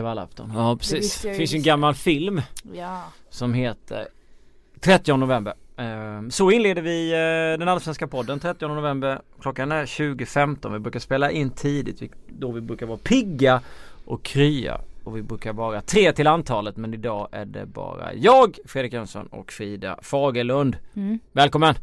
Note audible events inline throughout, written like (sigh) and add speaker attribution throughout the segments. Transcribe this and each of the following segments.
Speaker 1: Kravallafton. Ja precis. Det finns ju en gammal film
Speaker 2: Ja.
Speaker 1: som heter 30 november. Eh, Så inleder vi eh, den allsvenska podden 30 november. Klockan är 20.15. Vi brukar spela in tidigt då vi brukar vara pigga och krya. Och vi brukar vara tre till antalet men idag är det bara jag, Fredrik Jönsson och Frida Fagerlund.
Speaker 2: Mm.
Speaker 1: Välkommen!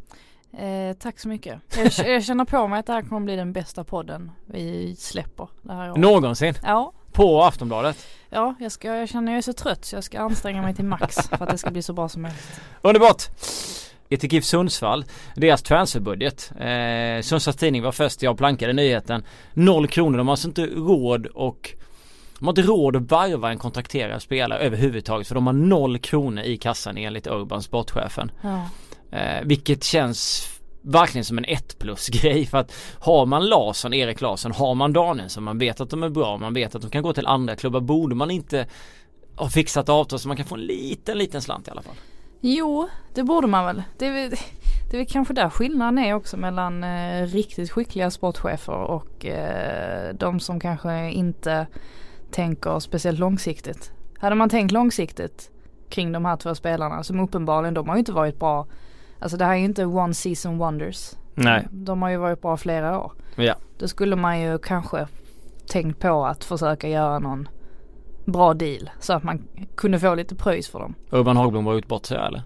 Speaker 2: Eh, tack så mycket. Jag, jag känner på mig att det här kommer bli den bästa podden vi släpper det här året.
Speaker 1: Någonsin
Speaker 2: Ja,
Speaker 1: på Aftonbladet.
Speaker 2: ja jag, ska, jag känner jag är så trött så jag ska anstränga mig till max för att det ska bli så bra som möjligt.
Speaker 1: Underbart! GIF Sundsvall, deras transferbudget. Eh, Sundsvalls Tidning var först jag plankade nyheten. Noll kronor, de har alltså inte råd och de har inte råd att varva en kontrakterad spelare överhuvudtaget för de har noll kronor i kassan enligt Urban, sportchefen.
Speaker 2: Ja.
Speaker 1: Eh, vilket känns verkligen som en 1 plus (laughs) grej för att har man Larsson, Erik Larsson, har man Danielsson, man vet att de är bra, man vet att de kan gå till andra klubbar, borde man inte ha fixat avtal så man kan få en liten, liten slant i alla fall.
Speaker 2: Jo, det borde man väl. Det är, väl- det är väl kanske där skillnaden är också mellan eh, riktigt skickliga sportchefer och eh, de som kanske inte tänker speciellt långsiktigt. Hade man tänkt långsiktigt kring de här två spelarna som uppenbarligen, de har ju inte varit bra. Alltså det här är ju inte one season wonders.
Speaker 1: Nej.
Speaker 2: De har ju varit bra flera år.
Speaker 1: Ja.
Speaker 2: Då skulle man ju kanske tänkt på att försöka göra någon bra deal så att man kunde få lite pröjs för dem.
Speaker 1: Urban Hagblom var ute bort sig eller?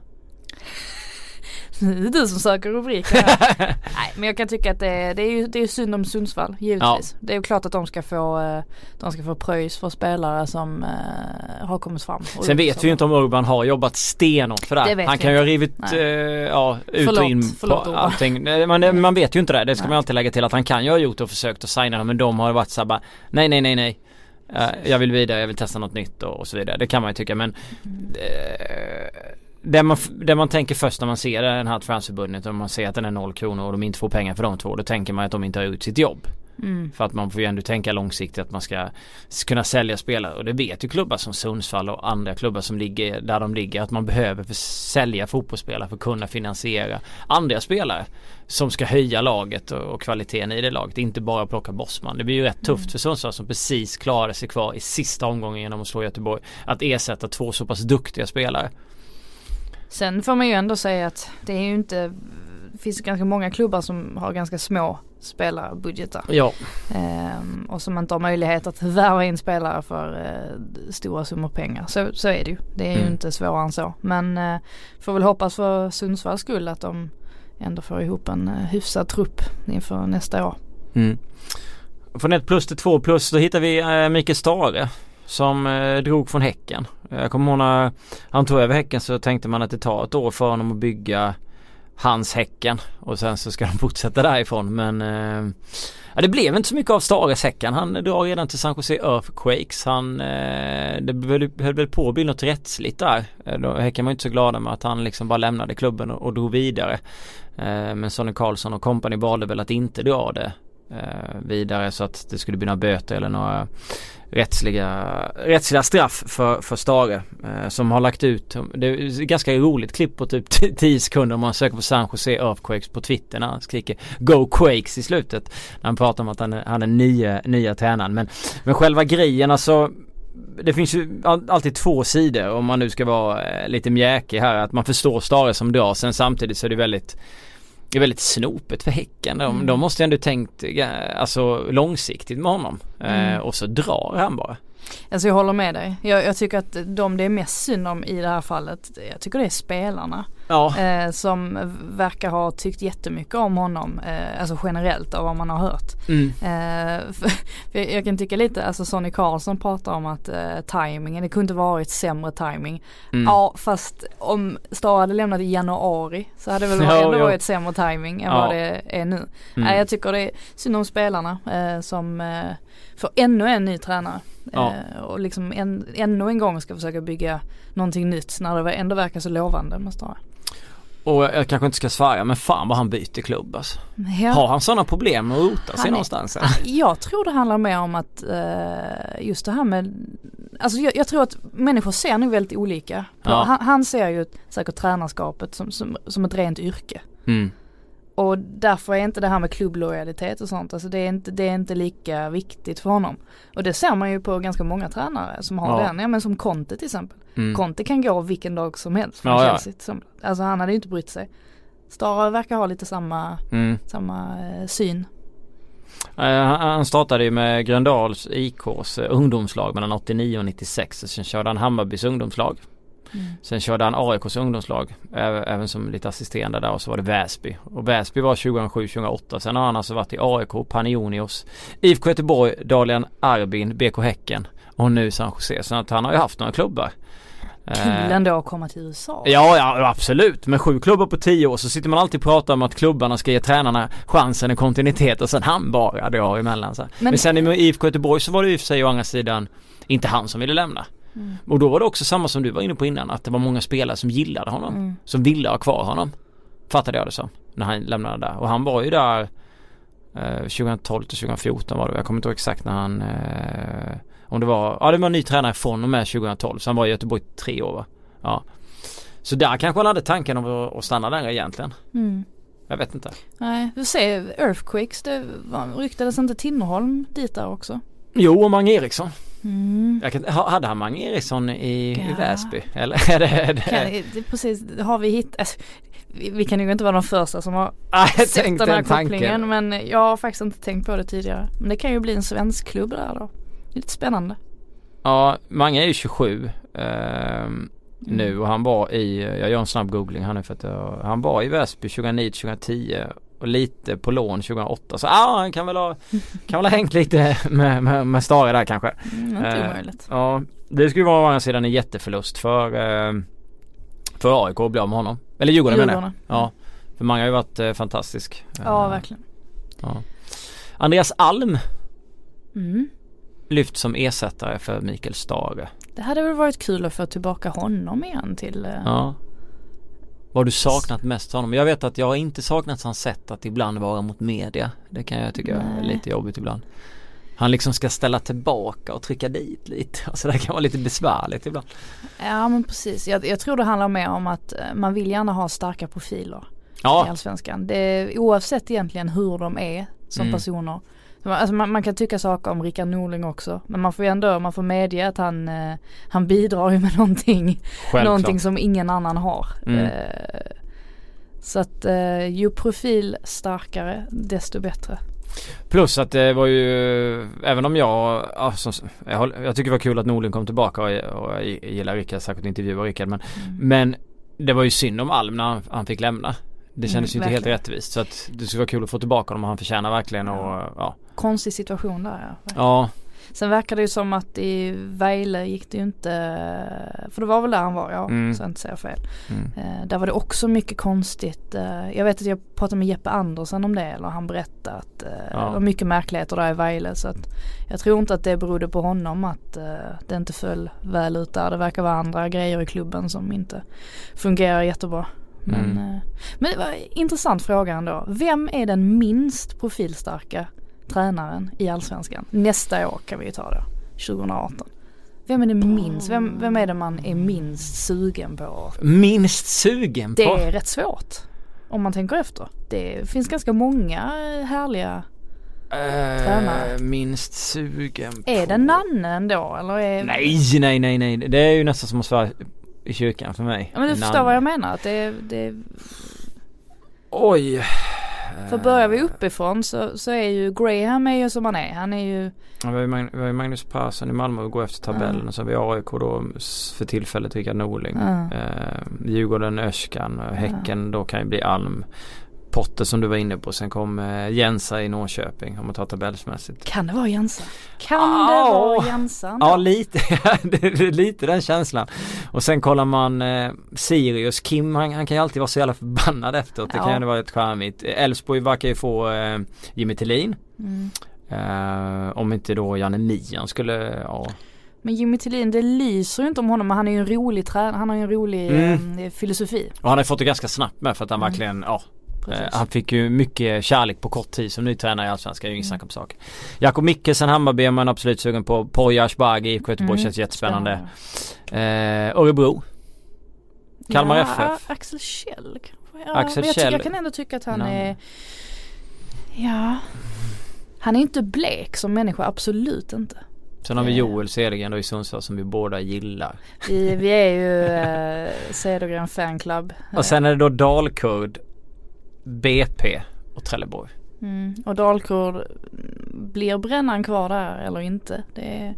Speaker 2: Det är du som söker rubriker här. (laughs) Nej men jag kan tycka att det är, det är ju det är synd om Sundsvall givetvis. Det är ju klart att de ska få, eh, de ska få pröjs för spelare som eh, har kommit fram.
Speaker 1: Sen vet vi ju inte om Urban har jobbat stenhårt för det.
Speaker 2: Det
Speaker 1: Han kan ju ha rivit eh, ja, ut
Speaker 2: Förlåt,
Speaker 1: och in
Speaker 2: förlåt,
Speaker 1: på
Speaker 2: Urban.
Speaker 1: allting. Man, man vet ju inte det. Det ska
Speaker 2: Nej.
Speaker 1: man alltid lägga till att han kan ju ha gjort och försökt att signa dem men de har varit såhär bara nej nej nej nej. Eh, jag vill vidare, jag vill testa något nytt och, och så vidare. Det kan man ju tycka men eh, det, man, det man tänker först när man ser den här transferbudgeten och man ser att den är noll kronor och de inte får pengar för de två. Då tänker man att de inte har gjort sitt jobb.
Speaker 2: Mm.
Speaker 1: För att man får ju ändå tänka långsiktigt att man ska kunna sälja spelare och det vet ju klubbar som Sundsvall och andra klubbar som ligger där de ligger att man behöver för sälja fotbollsspelare för att kunna finansiera andra spelare som ska höja laget och, och kvaliteten i det laget. Inte bara plocka Bosman. Det blir ju rätt tufft
Speaker 2: Mm.
Speaker 1: för Sundsvall som precis klarade sig kvar i sista omgången genom att slå Göteborg. Att ersätta två så pass duktiga spelare.
Speaker 2: Sen får man ju ändå säga att det är ju inte, det finns ganska många klubbar som har ganska små spelarbudgetar.
Speaker 1: Ja.
Speaker 2: Ehm, och som inte har möjlighet att värva in spelare för eh, stora summor pengar. Så, så är det ju. Det är ju
Speaker 1: Mm.
Speaker 2: inte svårare än så. Men eh, får väl hoppas för Sundsvalls skull att de ändå får ihop en eh, hyfsad trupp inför nästa år.
Speaker 1: Mm. Från ett plus till två plus då hittar vi eh, Mikael Stare som eh, drog från Häcken. Jag kommer ihåg när han tog över Häcken så tänkte man att det tar ett år för honom att bygga hans Häcken och sen så ska de (laughs) fortsätta därifrån men eh, ja, det blev inte så mycket av Stares Häcken. Han drar redan till San Jose Earthquakes. Han, eh, det höll, höll väl på att bli något rättsligt där. Eh, Häcken var inte så glada med att han liksom bara lämnade klubben och, och drog vidare. Eh, men Sonny Karlsson och kompani valde väl att inte dra det Eh, vidare så att det skulle bli några böter eller några rättsliga, rättsliga straff för, för Stare eh, som har lagt ut, det är ett ganska roligt klipp på typ 10 sekunder om man söker på San Jose Earthquakes på Twitter när han skriker Go Quakes i slutet. När han pratar om att han är, han är nya, nya tränaren men, men själva grejen alltså det finns ju alltid två sidor om man nu ska vara eh, lite mjäkig här att man förstår Stare som drar sen samtidigt så är det väldigt det är väldigt snopet för Häcken. De,
Speaker 2: Mm.
Speaker 1: de måste ändå tänkt eh, alltså långsiktigt med honom. Eh,
Speaker 2: Mm.
Speaker 1: och så drar han bara.
Speaker 2: Alltså jag håller med dig. Jag, jag tycker att de det är mest synd om i det här fallet, jag tycker det är spelarna.
Speaker 1: Ja.
Speaker 2: Eh, som verkar ha tyckt jättemycket om honom, eh, alltså generellt av vad man har hört.
Speaker 1: Mm.
Speaker 2: Eh, för, (laughs) för jag kan tycka lite, alltså Sonny Karlsson pratar om att eh, tajmingen, det kunde inte varit sämre timing.
Speaker 1: Mm.
Speaker 2: Ja fast om Star hade lämnat i januari så hade det väl (laughs)
Speaker 1: Ja,
Speaker 2: ändå
Speaker 1: ja.
Speaker 2: varit sämre timing än
Speaker 1: Ja.
Speaker 2: vad det är nu.
Speaker 1: Mm.
Speaker 2: Jag tycker det är synd om spelarna eh, som eh, får ännu en ny tränare.
Speaker 1: Ja.
Speaker 2: Eh, och liksom en, ännu en gång ska försöka bygga någonting nytt när det ändå verkar så lovande med Star.
Speaker 1: Och jag kanske inte ska svära men fan vad han byter klubb alltså.
Speaker 2: Ja.
Speaker 1: Har han sådana problem att rota sig
Speaker 2: är-
Speaker 1: någonstans? eller?
Speaker 2: Jag tror det handlar mer om att eh, just det här med, alltså jag, jag tror att människor ser nog väldigt olika.
Speaker 1: Ja.
Speaker 2: han, han ser ju säkert tränarskapet som, som, som ett rent yrke.
Speaker 1: Mm.
Speaker 2: Och därför är inte det här med klubblojalitet och sånt, alltså det är inte, det är inte lika viktigt för honom. Och det ser man ju på ganska många tränare som har
Speaker 1: Ja.
Speaker 2: den, ja men som Conte till exempel.
Speaker 1: Mm.
Speaker 2: Conte kan gå vilken dag som helst från
Speaker 1: Ja, ja.
Speaker 2: Chelsea. Som, alltså han hade ju inte brytt sig. Stara verkar ha lite samma,
Speaker 1: Mm.
Speaker 2: samma eh, syn.
Speaker 1: Eh, han- startade ju med Gröndals IKs eh, ungdomslag mellan 89 och 96. Sen körde han Hammarbys ungdomslag.
Speaker 2: Mm.
Speaker 1: Sen körde han AIKs ungdomslag. Även som lite assisterande där och så var det Väsby. Och Väsby var 2007-2008. Sen har han alltså varit i AIK, Panionios, IFK Göteborg, Dalian Arbin, BK Häcken och nu San Jose. Så att han har ju haft några klubbar.
Speaker 2: Kul
Speaker 1: Eh,
Speaker 2: ändå att komma till USA.
Speaker 1: Ja, ja absolut. Med sju klubbar på tio år så sitter man alltid och pratar om att klubbarna ska ge tränarna chansen och kontinuitet och sen han bara drar emellan så. Men,
Speaker 2: Men-
Speaker 1: sen med IFK Göteborg så var det i och för sig å andra sidan inte han som ville lämna.
Speaker 2: Mm.
Speaker 1: Och då var det också samma som du var inne på innan att det var många spelare som gillade honom.
Speaker 2: Mm.
Speaker 1: Som ville ha kvar honom. Fattade jag det som. När han lämnade där. Och han var ju där eh, 2012 till 2014 var det. Jag kommer inte ihåg exakt när han eh, om det var, ja det var en ny tränare från och med 2012. Så han var i Göteborg tre år va? Ja. Så där kanske han hade tanken om att, stanna där egentligen.
Speaker 2: Mm.
Speaker 1: Jag vet inte.
Speaker 2: Nej, vi ser Earthquakes, det ryktades inte Tinnerholm dit där också?
Speaker 1: Jo, och Mange Eriksson.
Speaker 2: Mm.
Speaker 1: Kan, ha- hade han Mange Eriksson i, i
Speaker 2: Ja.
Speaker 1: Väsby? Eller är det... Är det...
Speaker 2: Kan, det, precis, har vi hittat. Alltså, vi, vi kan ju inte vara de första som har (laughs)
Speaker 1: jag
Speaker 2: sett den här
Speaker 1: den tanken.
Speaker 2: kopplingen men jag har faktiskt inte tänkt på det tidigare. Men det kan ju bli en svensk klubb där då. Lite spännande.
Speaker 1: Ja, Mange är ju 27 ehm, nu och han var i, jag gör en snabb googling här nu för att jag, han var i Väsby 2009 till 2010 och lite på lån 2008 så ja han kan väl ha, kan väl ha hängt lite med, med, med Stare där kanske.
Speaker 2: Mm, inte
Speaker 1: Eh,
Speaker 2: omöjligt.
Speaker 1: Ja, det skulle vara å andra sidan en jätteförlust för, eh, för AIK att bli av med honom. Eller Djurgården menar jag.
Speaker 2: Djurgården.
Speaker 1: Ja, för Mange har ju varit eh, fantastisk.
Speaker 2: Ja,
Speaker 1: Eh,
Speaker 2: verkligen.
Speaker 1: Ja. Andreas Alm
Speaker 2: Mm.
Speaker 1: lyft som ersättare för Mikael Stare.
Speaker 2: Det hade väl varit kul att få tillbaka honom igen till eh,
Speaker 1: Ja. Vad har du saknat mest av honom? Jag vet att jag har inte saknat hans sätt att ibland vara mot media. Det kan jag tycka är
Speaker 2: Nej.
Speaker 1: lite jobbigt ibland. Han liksom ska ställa tillbaka och trycka dit lite. Alltså det kan vara lite besvärligt ibland.
Speaker 2: Ja men precis. Jag, jag tror det handlar mer om att eh, man vill gärna ha starka profiler i
Speaker 1: Ja,
Speaker 2: Allsvenskan. Det, oavsett egentligen hur de är som
Speaker 1: Mm.
Speaker 2: personer. Alltså man, man kan tycka saker om Rickard Norling också. Men man får ju ändå, man får medge att han, eh, han bidrar ju med någonting,
Speaker 1: självklart.
Speaker 2: någonting som ingen annan har.
Speaker 1: Mm.
Speaker 2: Eh, så att eh, ju profil starkare desto bättre.
Speaker 1: Plus att det var ju, även om jag, ja, som, jag, jag tycker det var kul att Norling kom tillbaka och, och jag gillar Rickard, särskilt intervjua Rickard men,
Speaker 2: Mm.
Speaker 1: men det var ju synd om Alm när han, han fick lämna. Det kändes
Speaker 2: Mm,
Speaker 1: ju inte helt
Speaker 2: verkligen.
Speaker 1: rättvist så att det skulle vara kul att få tillbaka honom och han förtjänar verkligen och
Speaker 2: Ja. Konstig situation där ja.
Speaker 1: Ja,
Speaker 2: Sen verkar det ju som att i Vejle gick det ju inte, för det var väl där han var ja,
Speaker 1: Mm.
Speaker 2: så jag inte säger fel.
Speaker 1: mm.
Speaker 2: Eh, där var det också mycket konstigt. Eh, jag vet att jag pratade med Jeppe Andersen om det eller han berättade att eh,
Speaker 1: Ja.
Speaker 2: det var mycket märkligheter där i Vejle så att jag tror inte att det berodde på honom att det inte föll väl ut där. Det verkar vara andra grejer i klubben som inte fungerar jättebra. Men,
Speaker 1: Mm.
Speaker 2: eh, men det var intressant fråga ändå. Vem är den minst profilstarka tränaren i Allsvenskan? Nästa år kan vi ju ta då. 2018. Vem är det minst? Vem, vem är det man är minst sugen på?
Speaker 1: minst sugen
Speaker 2: Det
Speaker 1: på.
Speaker 2: är rätt svårt. Om man tänker efter. Det finns ganska många härliga.
Speaker 1: Eh, minst sugen på.
Speaker 2: Är det Nanne ändå eller? Är...
Speaker 1: Nej, nej, nej, nej. Det är ju nästan som att svära i kyrkan för mig.
Speaker 2: Ja, men du förstår
Speaker 1: Nanne.
Speaker 2: vad jag menar. Att det, det,
Speaker 1: Oj.
Speaker 2: för börjar vi uppifrån så, så är ju Graham är ju som han är. Han är ju
Speaker 1: Ja, vi har ju Magnus Persson i Malmö och går efter tabellen och så har vi AIK då för tillfället Rickard Norling.
Speaker 2: Ja.
Speaker 1: Eh, Djurgården Öskan, Häcken då kan ju bli Alm. Potter som du var inne på. Sen kom eh, Jensa i Norrköping om man tar tabellsmässigt.
Speaker 2: Kan det vara Jensa? Kan
Speaker 1: Ah,
Speaker 2: det vara Jensa?
Speaker 1: Ja lite, (laughs) det lite den känslan. Och sen kollar man eh, Sirius, Kim han, han kan ju alltid vara så jävla förbannad efteråt. Det
Speaker 2: Ja.
Speaker 1: kan ju vara ett charmigt. Elfsborg verkar ju få eh, Jimmy Tillin.
Speaker 2: Mm.
Speaker 1: Eh, om inte då Janne Nian skulle, ja.
Speaker 2: Men Jimmy Tillin, det lyser ju inte om honom men han är ju en rolig tränare. Han har ju en rolig
Speaker 1: Mm.
Speaker 2: eh, filosofi.
Speaker 1: Och han har fått det ganska snabbt med för att han
Speaker 2: Mm.
Speaker 1: verkligen, ja.
Speaker 2: Precis.
Speaker 1: Eh, han fick ju mycket kärlek på kort tid som ny tränare i Allsvenskan, det är ju inget snack om saken. Jakob Mikkelsen Hammarby är man absolut sugen på. Poya Ashbagi, IFK Göteborg
Speaker 2: Mm,
Speaker 1: känns jättespännande.
Speaker 2: spännande.
Speaker 1: Eh, Örebro. Kalmar
Speaker 2: ja,
Speaker 1: FF.
Speaker 2: Axel Kjell ja
Speaker 1: Axel
Speaker 2: jag,
Speaker 1: Kjell.
Speaker 2: jag kan ändå tycka att han
Speaker 1: Nej.
Speaker 2: är Ja Han är inte blek som människa, absolut inte.
Speaker 1: Sen har vi
Speaker 2: Eh.
Speaker 1: Joel Cedergren då i Sundsvall som vi båda gillar.
Speaker 2: Vi, vi är ju eh, Cedergren fanclub.
Speaker 1: Och sen är det då Dalkurd, BP och Trelleborg.
Speaker 2: Mm. Och Dalkurd, blir brännan kvar där eller inte? Det är,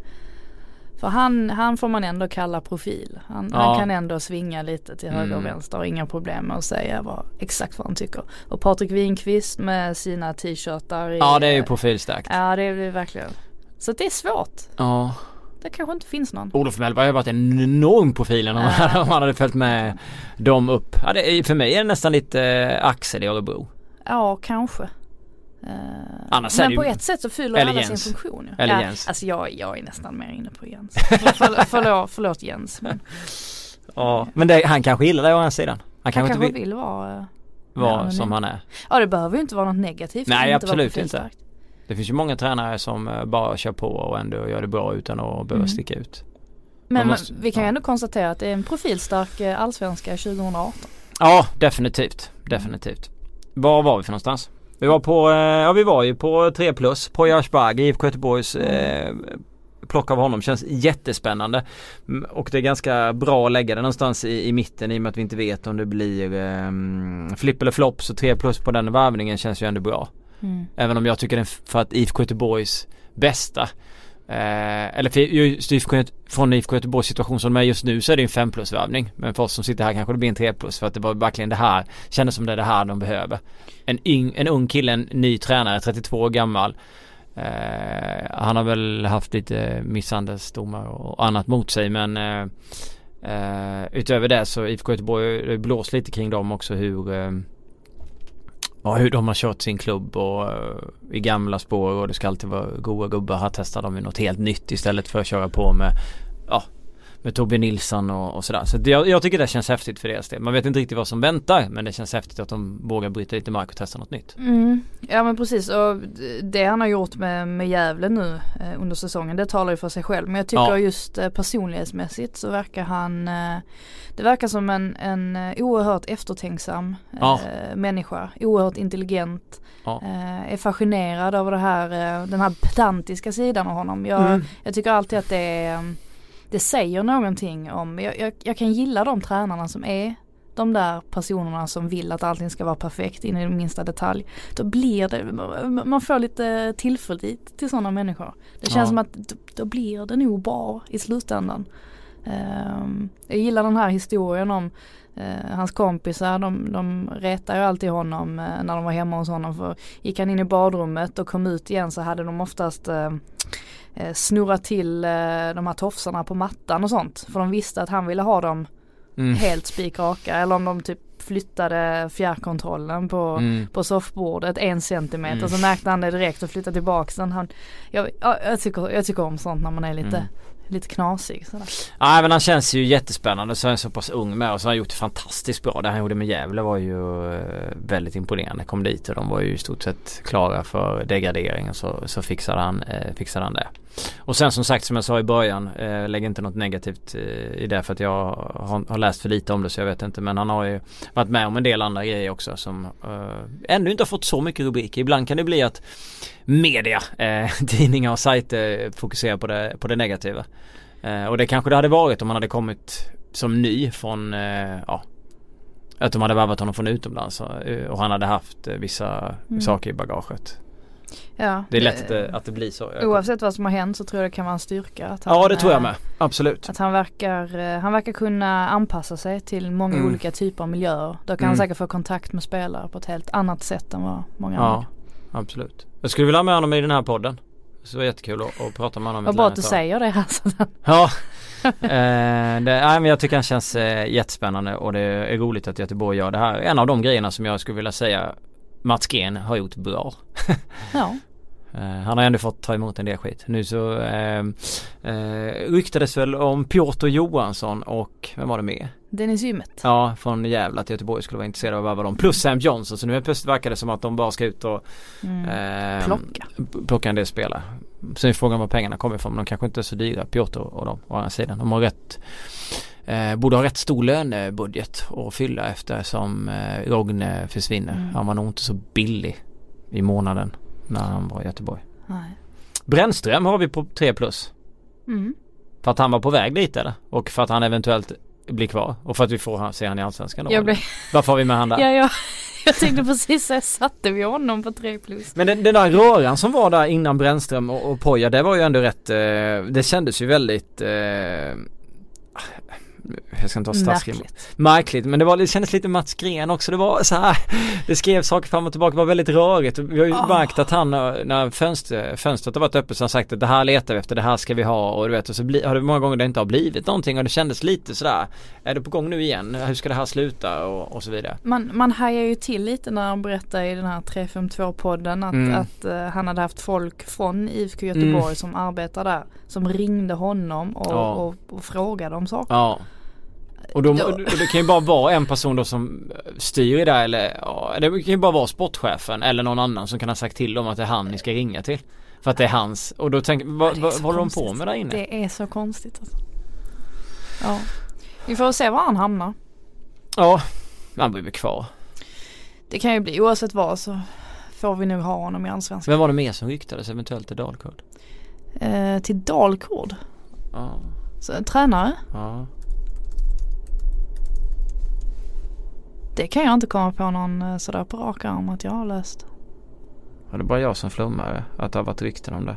Speaker 2: för han, han får man ändå kalla profil. Han,
Speaker 1: Ja.
Speaker 2: han kan ändå svinga lite till höger och
Speaker 1: Mm.
Speaker 2: vänster och inga problem med att säga vad, exakt vad han tycker. Och Patrik Winqvist med sina t-shirtar.
Speaker 1: Ja det är ju profilstarkt.
Speaker 2: Ja det är det verkligen. Så det är svårt.
Speaker 1: Ja.
Speaker 2: Det kanske inte finns någon.
Speaker 1: Olof Mellberg har varit en enorm profil (laughs) om, han,
Speaker 2: Ja.
Speaker 1: om han hade följt med dem upp. Ja, det för mig är det nästan lite eh, Axel i Örebro.
Speaker 2: Ja kanske.
Speaker 1: Är
Speaker 2: men
Speaker 1: det
Speaker 2: på
Speaker 1: ju-
Speaker 2: ett sätt så fyller
Speaker 1: eller
Speaker 2: alla
Speaker 1: Jens.
Speaker 2: sin funktion. ju.
Speaker 1: Eller
Speaker 2: ja,
Speaker 1: Jens.
Speaker 2: Alltså jag, jag är nästan mer inne på Jens. För, förlåt, förlåt Jens. Men (laughs)
Speaker 1: Ja. Men det, han kanske gillar det å andra sidan. Han
Speaker 2: han
Speaker 1: kanske
Speaker 2: kanske
Speaker 1: inte vill
Speaker 2: vill vara eh,
Speaker 1: vara som han är.
Speaker 2: Ja det behöver ju inte vara något negativt.
Speaker 1: Nej,
Speaker 2: inte
Speaker 1: absolut inte.
Speaker 2: profilstarkt.
Speaker 1: Det finns ju många tränare som eh, bara kör på och ändå gör det bra utan att behöva
Speaker 2: Mm.
Speaker 1: sticka ut.
Speaker 2: Men
Speaker 1: måste-
Speaker 2: vi kan ju
Speaker 1: ja.
Speaker 2: ändå konstatera att det är en profilstark eh, allsvenska 2018.
Speaker 1: Ja, definitivt. Definitivt. Var var vi för någonstans? Vi var på, eh, ja vi var ju på 3 plus. Poya Asbaghi, IFK Göteborgs eh, plock av honom känns jättespännande. Mm, Och det är ganska bra att lägga det någonstans i, i mitten i och med att vi inte vet om det blir eh, flipp eller flopp. Så 3 plus på den värvningen känns ju ändå bra.
Speaker 2: Mm.
Speaker 1: Även om jag tycker den för att IFK Göteborgs bästa Eh, eller för just IFK, från IFK Göteborgs situation som de är just nu så är det en 5 plus värvning. Men för oss som sitter här kanske det blir en 3 plus för att det var verkligen det här, kändes som det är det här de behöver. En, yng, en ung kille, en ny tränare, 32 år gammal. Eh, han har väl haft lite misshandelsdomar och annat mot sig men eh, eh, utöver det så IFK Göteborg det har blåst lite kring dem också hur eh, Ja hur de har kört sin klubb och eh, i gamla spår och det ska alltid vara goa gubbar. Här testar de ju något helt nytt istället för att köra på med Ja med Tobbe Nilsson och, och sådär. Så det, jag, jag tycker det känns häftigt för deras del. Man vet inte riktigt vad som väntar men det känns häftigt att de vågar bryta lite mark och testa något nytt.
Speaker 2: Mm. Ja men precis och det han har gjort med, med Gävle nu eh, under säsongen det talar ju för sig själv. Men jag tycker
Speaker 1: Ja.
Speaker 2: just eh, personlighetsmässigt så verkar han eh, Det verkar som en, en eh, oerhört eftertänksam eh,
Speaker 1: Ja.
Speaker 2: människa. Oerhört intelligent.
Speaker 1: Ja.
Speaker 2: Eh, är fascinerad över det här, den här pedantiska sidan av honom. Jag,
Speaker 1: Mm.
Speaker 2: jag tycker alltid att det är Det säger någonting om, jag, jag, jag kan gilla de tränarna som är de där personerna som vill att allting ska vara perfekt in i den minsta detalj. Då blir det, man får lite tillförlit till sådana människor. Det känns
Speaker 1: Ja.
Speaker 2: som att då, då blir det nog bra i slutändan. Ehm, jag gillar den här historien om hans kompisar, de, de retar ju alltid honom eh, när de var hemma hos honom. För gick han in i badrummet och kom ut igen så hade de oftast eh, eh, snurrat till eh, de här tofsarna på mattan och sånt. För de visste att han ville ha dem
Speaker 1: Mm.
Speaker 2: helt spikraka. Eller om de typ flyttade fjärrkontrollen på,
Speaker 1: Mm.
Speaker 2: på soffbordet en centimeter
Speaker 1: Mm.
Speaker 2: så märkte han det direkt och flyttade tillbaka den. Han, jag, ja, jag, tycker, jag tycker om sånt när man är lite,
Speaker 1: Mm
Speaker 2: lite knasig. Sådär.
Speaker 1: Nej men han känns ju jättespännande så är han så pass ung med och så har han gjort det fantastiskt bra. Det han gjorde med Gävle var ju eh, väldigt imponerande. Kom dit och de var ju i stort sett klara för degradering och så, så fixade, han, eh, fixade han det. Och sen som sagt som jag sa i början, eh, lägg inte något negativt eh, i det för att jag har, har läst för lite om det så jag vet inte. Men han har ju varit med om en del andra grejer också som eh, ännu inte har fått så mycket rubriker. Ibland kan det bli att media, eh, (laughs) tidningar och sajter fokuserar på det, på det negativa. Eh, och det kanske det hade varit om han hade kommit som ny från, eh, ja att de hade värvat honom från utomlands och, eh, och han hade haft vissa
Speaker 2: Mm.
Speaker 1: saker i bagaget.
Speaker 2: Ja,
Speaker 1: Det är lätt att det, att det blir så. Jag-
Speaker 2: Oavsett vad som har hänt så tror jag det kan vara en styrka. Att han,
Speaker 1: Ja det tror jag med. Absolut.
Speaker 2: Att han verkar, eh, han verkar kunna anpassa sig till många
Speaker 1: Mm.
Speaker 2: olika typer av miljöer. Då kan han
Speaker 1: Mm.
Speaker 2: säkert få kontakt med spelare på ett helt annat sätt än vad många
Speaker 1: Ja,
Speaker 2: andra.
Speaker 1: absolut. Jag skulle vilja ha med honom i den här podden. Så det var jättekul att, att prata med honom.
Speaker 2: Vad bra att du säger det här. Så att,
Speaker 1: Ja. eh, det, nej, men jag tycker han känns eh, jättespännande och det är roligt att Göteborg gör det här. En av de grejerna som jag skulle vilja säga Mats Gren har gjort bra. (laughs)
Speaker 2: ja.
Speaker 1: Eh, han har ändå fått ta emot en del skit. Nu så eh, eh, ryktades väl om Piotr Johansson och vem var det med?
Speaker 2: Dennis Ymmet.
Speaker 1: Ja, från Gävle att Göteborg skulle vara intresserade av att värva dem. Plus Sam Johnson. Så nu helt plötsligt verkar det som att de bara ska ut och
Speaker 2: Mm.
Speaker 1: eh,
Speaker 2: Plocka.
Speaker 1: plocka en del spelare. Sen är frågan var pengarna kommer ifrån. Men de kanske inte är så dyra, Piotr och dem å andra sidan. De har rätt eh, borde ha rätt stor lönebudget att fylla eftersom eh, Rogne försvinner.
Speaker 2: Mm.
Speaker 1: Han var nog inte så billig i månaden när han var i Göteborg.
Speaker 2: Nej.
Speaker 1: Brännström har vi på 3 plus.
Speaker 2: Mm.
Speaker 1: För att han var på väg dit eller? Och för att han eventuellt blir kvar. Och för att vi får se han i Allsvenskan då.
Speaker 2: Blev,
Speaker 1: Varför har vi med han där? (laughs)
Speaker 2: ja, jag, jag tänkte precis säga, satte vi honom på 3 plus?
Speaker 1: Men den, den där röran som var där innan Brännström och, och Poja det var ju ändå rätt, eh, det kändes ju väldigt eh, jag ska inte ha stadsgrim.
Speaker 2: Märkligt.
Speaker 1: Märkligt men det, var, det kändes lite Mats Gren också. Det var så här, det skrevs saker fram och tillbaka. Det var väldigt rörigt. Vi har ju
Speaker 2: Ah.
Speaker 1: märkt att han när fönster, fönstret har varit öppet så har han sagt att det här letar vi efter, det här ska vi ha och du vet och så bli, har det många gånger det inte har blivit någonting och det kändes lite sådär Är det på gång nu igen? Hur ska det här sluta? Och, och så vidare.
Speaker 2: Man, man hajar ju till lite när han berättar i den här 352-podden att,
Speaker 1: Mm.
Speaker 2: att eh, han hade haft folk från IFK Göteborg
Speaker 1: Mm.
Speaker 2: som arbetar där. Som ringde honom och,
Speaker 1: Ja.
Speaker 2: och, och frågade om saker.
Speaker 1: Ja. Och, då,
Speaker 2: Då-
Speaker 1: det kan ju bara vara en person då som styr i det eller ja, det kan ju bara vara sportchefen eller någon annan som kan ha sagt till dem att det är han ni ska ringa till. För att det är hans. Och då tänker vad,
Speaker 2: är
Speaker 1: vad, håller de på med där inne?
Speaker 2: Det är så konstigt alltså. Ja. Vi får se var han hamnar.
Speaker 1: Ja, han blir väl kvar.
Speaker 2: Det kan ju bli oavsett vad så får vi nog ha honom i Allsvenskan.
Speaker 1: Vem var det mer som ryktades eventuellt till Dalkurd?
Speaker 2: Eh, till Dalkurd.
Speaker 1: Ja,
Speaker 2: Så, en tränare.
Speaker 1: ja.
Speaker 2: Det kan jag inte komma på någon eh, sådär på rak arm att jag har löst.
Speaker 1: Var det bara jag som flummade eh, att det har varit rykten om det?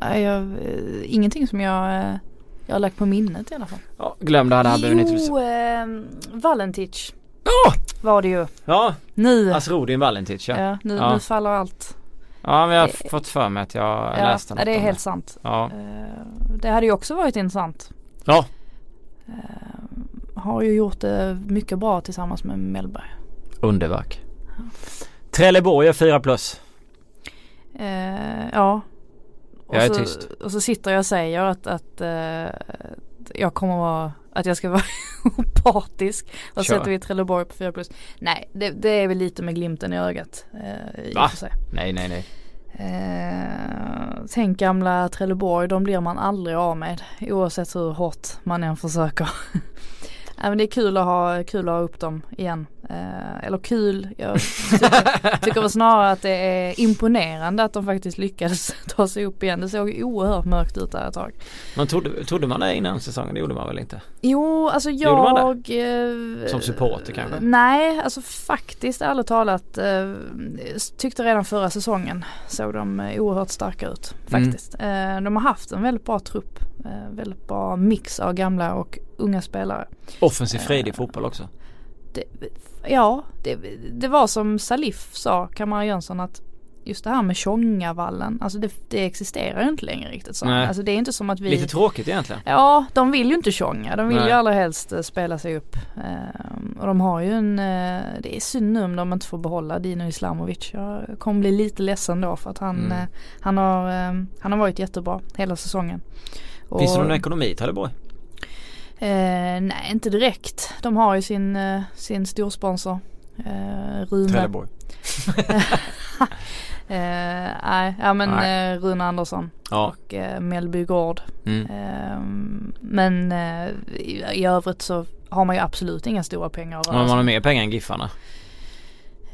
Speaker 2: Jag, eh, ingenting som jag, eh, jag har lagt på minnet i alla fall.
Speaker 1: Ja, glöm det här, det här behöver ni inte
Speaker 2: Jo, eh, Valentic
Speaker 1: Ja!
Speaker 2: var det ju.
Speaker 1: Ja,
Speaker 2: Nu,
Speaker 1: Asrodin Valentic ja.
Speaker 2: ja, nu,
Speaker 1: Ja.
Speaker 2: nu faller allt.
Speaker 1: Ja, men jag har
Speaker 2: Eh,
Speaker 1: fått för mig att jag
Speaker 2: Ja,
Speaker 1: läste något
Speaker 2: det är helt sant.
Speaker 1: Ja.
Speaker 2: Det hade ju också varit intressant.
Speaker 1: Ja.
Speaker 2: Har ju gjort det mycket bra tillsammans med Mellberg.
Speaker 1: Underverk. Trelleborg är 4 plus.
Speaker 2: Ja. Och
Speaker 1: Jag är
Speaker 2: så,
Speaker 1: tyst.
Speaker 2: Och så sitter jag och säger att, att eh, jag kommer vara, att jag ska vara (laughs) opartisk. Och
Speaker 1: Kör.
Speaker 2: sätter vi Trelleborg på 4 plus. Nej, det, det är väl lite med glimten i ögat. Eh,
Speaker 1: Va? Nej, nej, nej.
Speaker 2: Eh, tänk gamla Trelleborg, de blir man aldrig av med. Oavsett hur hårt man än försöker. (laughs) Nej men det är kul att ha, kul att ha upp dem igen. Eh, eller kul, jag tycker, (laughs) tycker väl snarare att det är imponerande att de faktiskt lyckades (laughs) ta sig upp igen. Det såg oerhört mörkt ut där ett tag.
Speaker 1: Man trodde, trodde man det innan säsongen? Det gjorde man väl inte?
Speaker 2: Jo, alltså
Speaker 1: Gjorde man
Speaker 2: jag... Eh,
Speaker 1: Som supporter kanske?
Speaker 2: Nej, alltså faktiskt ärligt talat eh, tyckte redan förra säsongen såg de eh, oerhört starka ut.
Speaker 1: Mm.
Speaker 2: Faktiskt. Eh, de har haft en väldigt bra trupp. Eh, väldigt bra mix av gamla och unga spelare.
Speaker 1: Offensiv fredig fotboll också.
Speaker 2: Det, ja, det, det var som Salif sa, Kamara Jönsson att just det här med Tjongavallen, alltså det, det existerar ju inte längre riktigt så.
Speaker 1: Nej.
Speaker 2: Alltså det är inte som att vi
Speaker 1: Lite tråkigt egentligen.
Speaker 2: Ja, de vill ju inte tjonga. De vill
Speaker 1: Nej.
Speaker 2: ju allra helst eh, spela sig upp. Ehm, och de har ju en, eh, det är synd nu om de inte får behålla Dino Islamovic. Jag kommer bli lite ledsen då för att han,
Speaker 1: Mm.
Speaker 2: eh, han, har, eh, han har varit jättebra hela säsongen. Och,
Speaker 1: Finns det någon ekonomi i Trelleborg?
Speaker 2: Eh, nej, inte direkt. De har ju sin, eh, sin storsponsor. Eh, Rune.
Speaker 1: Trelleborg. (laughs)
Speaker 2: Eh, nej, ja men
Speaker 1: Nej.
Speaker 2: eh, Rune Andersson
Speaker 1: Ja.
Speaker 2: och eh, Mellby Gård.
Speaker 1: Mm.
Speaker 2: Ehm, men eh, i, i övrigt så har man ju absolut inga stora pengar att röra
Speaker 1: man
Speaker 2: sig
Speaker 1: har mer pengar än Giffarna.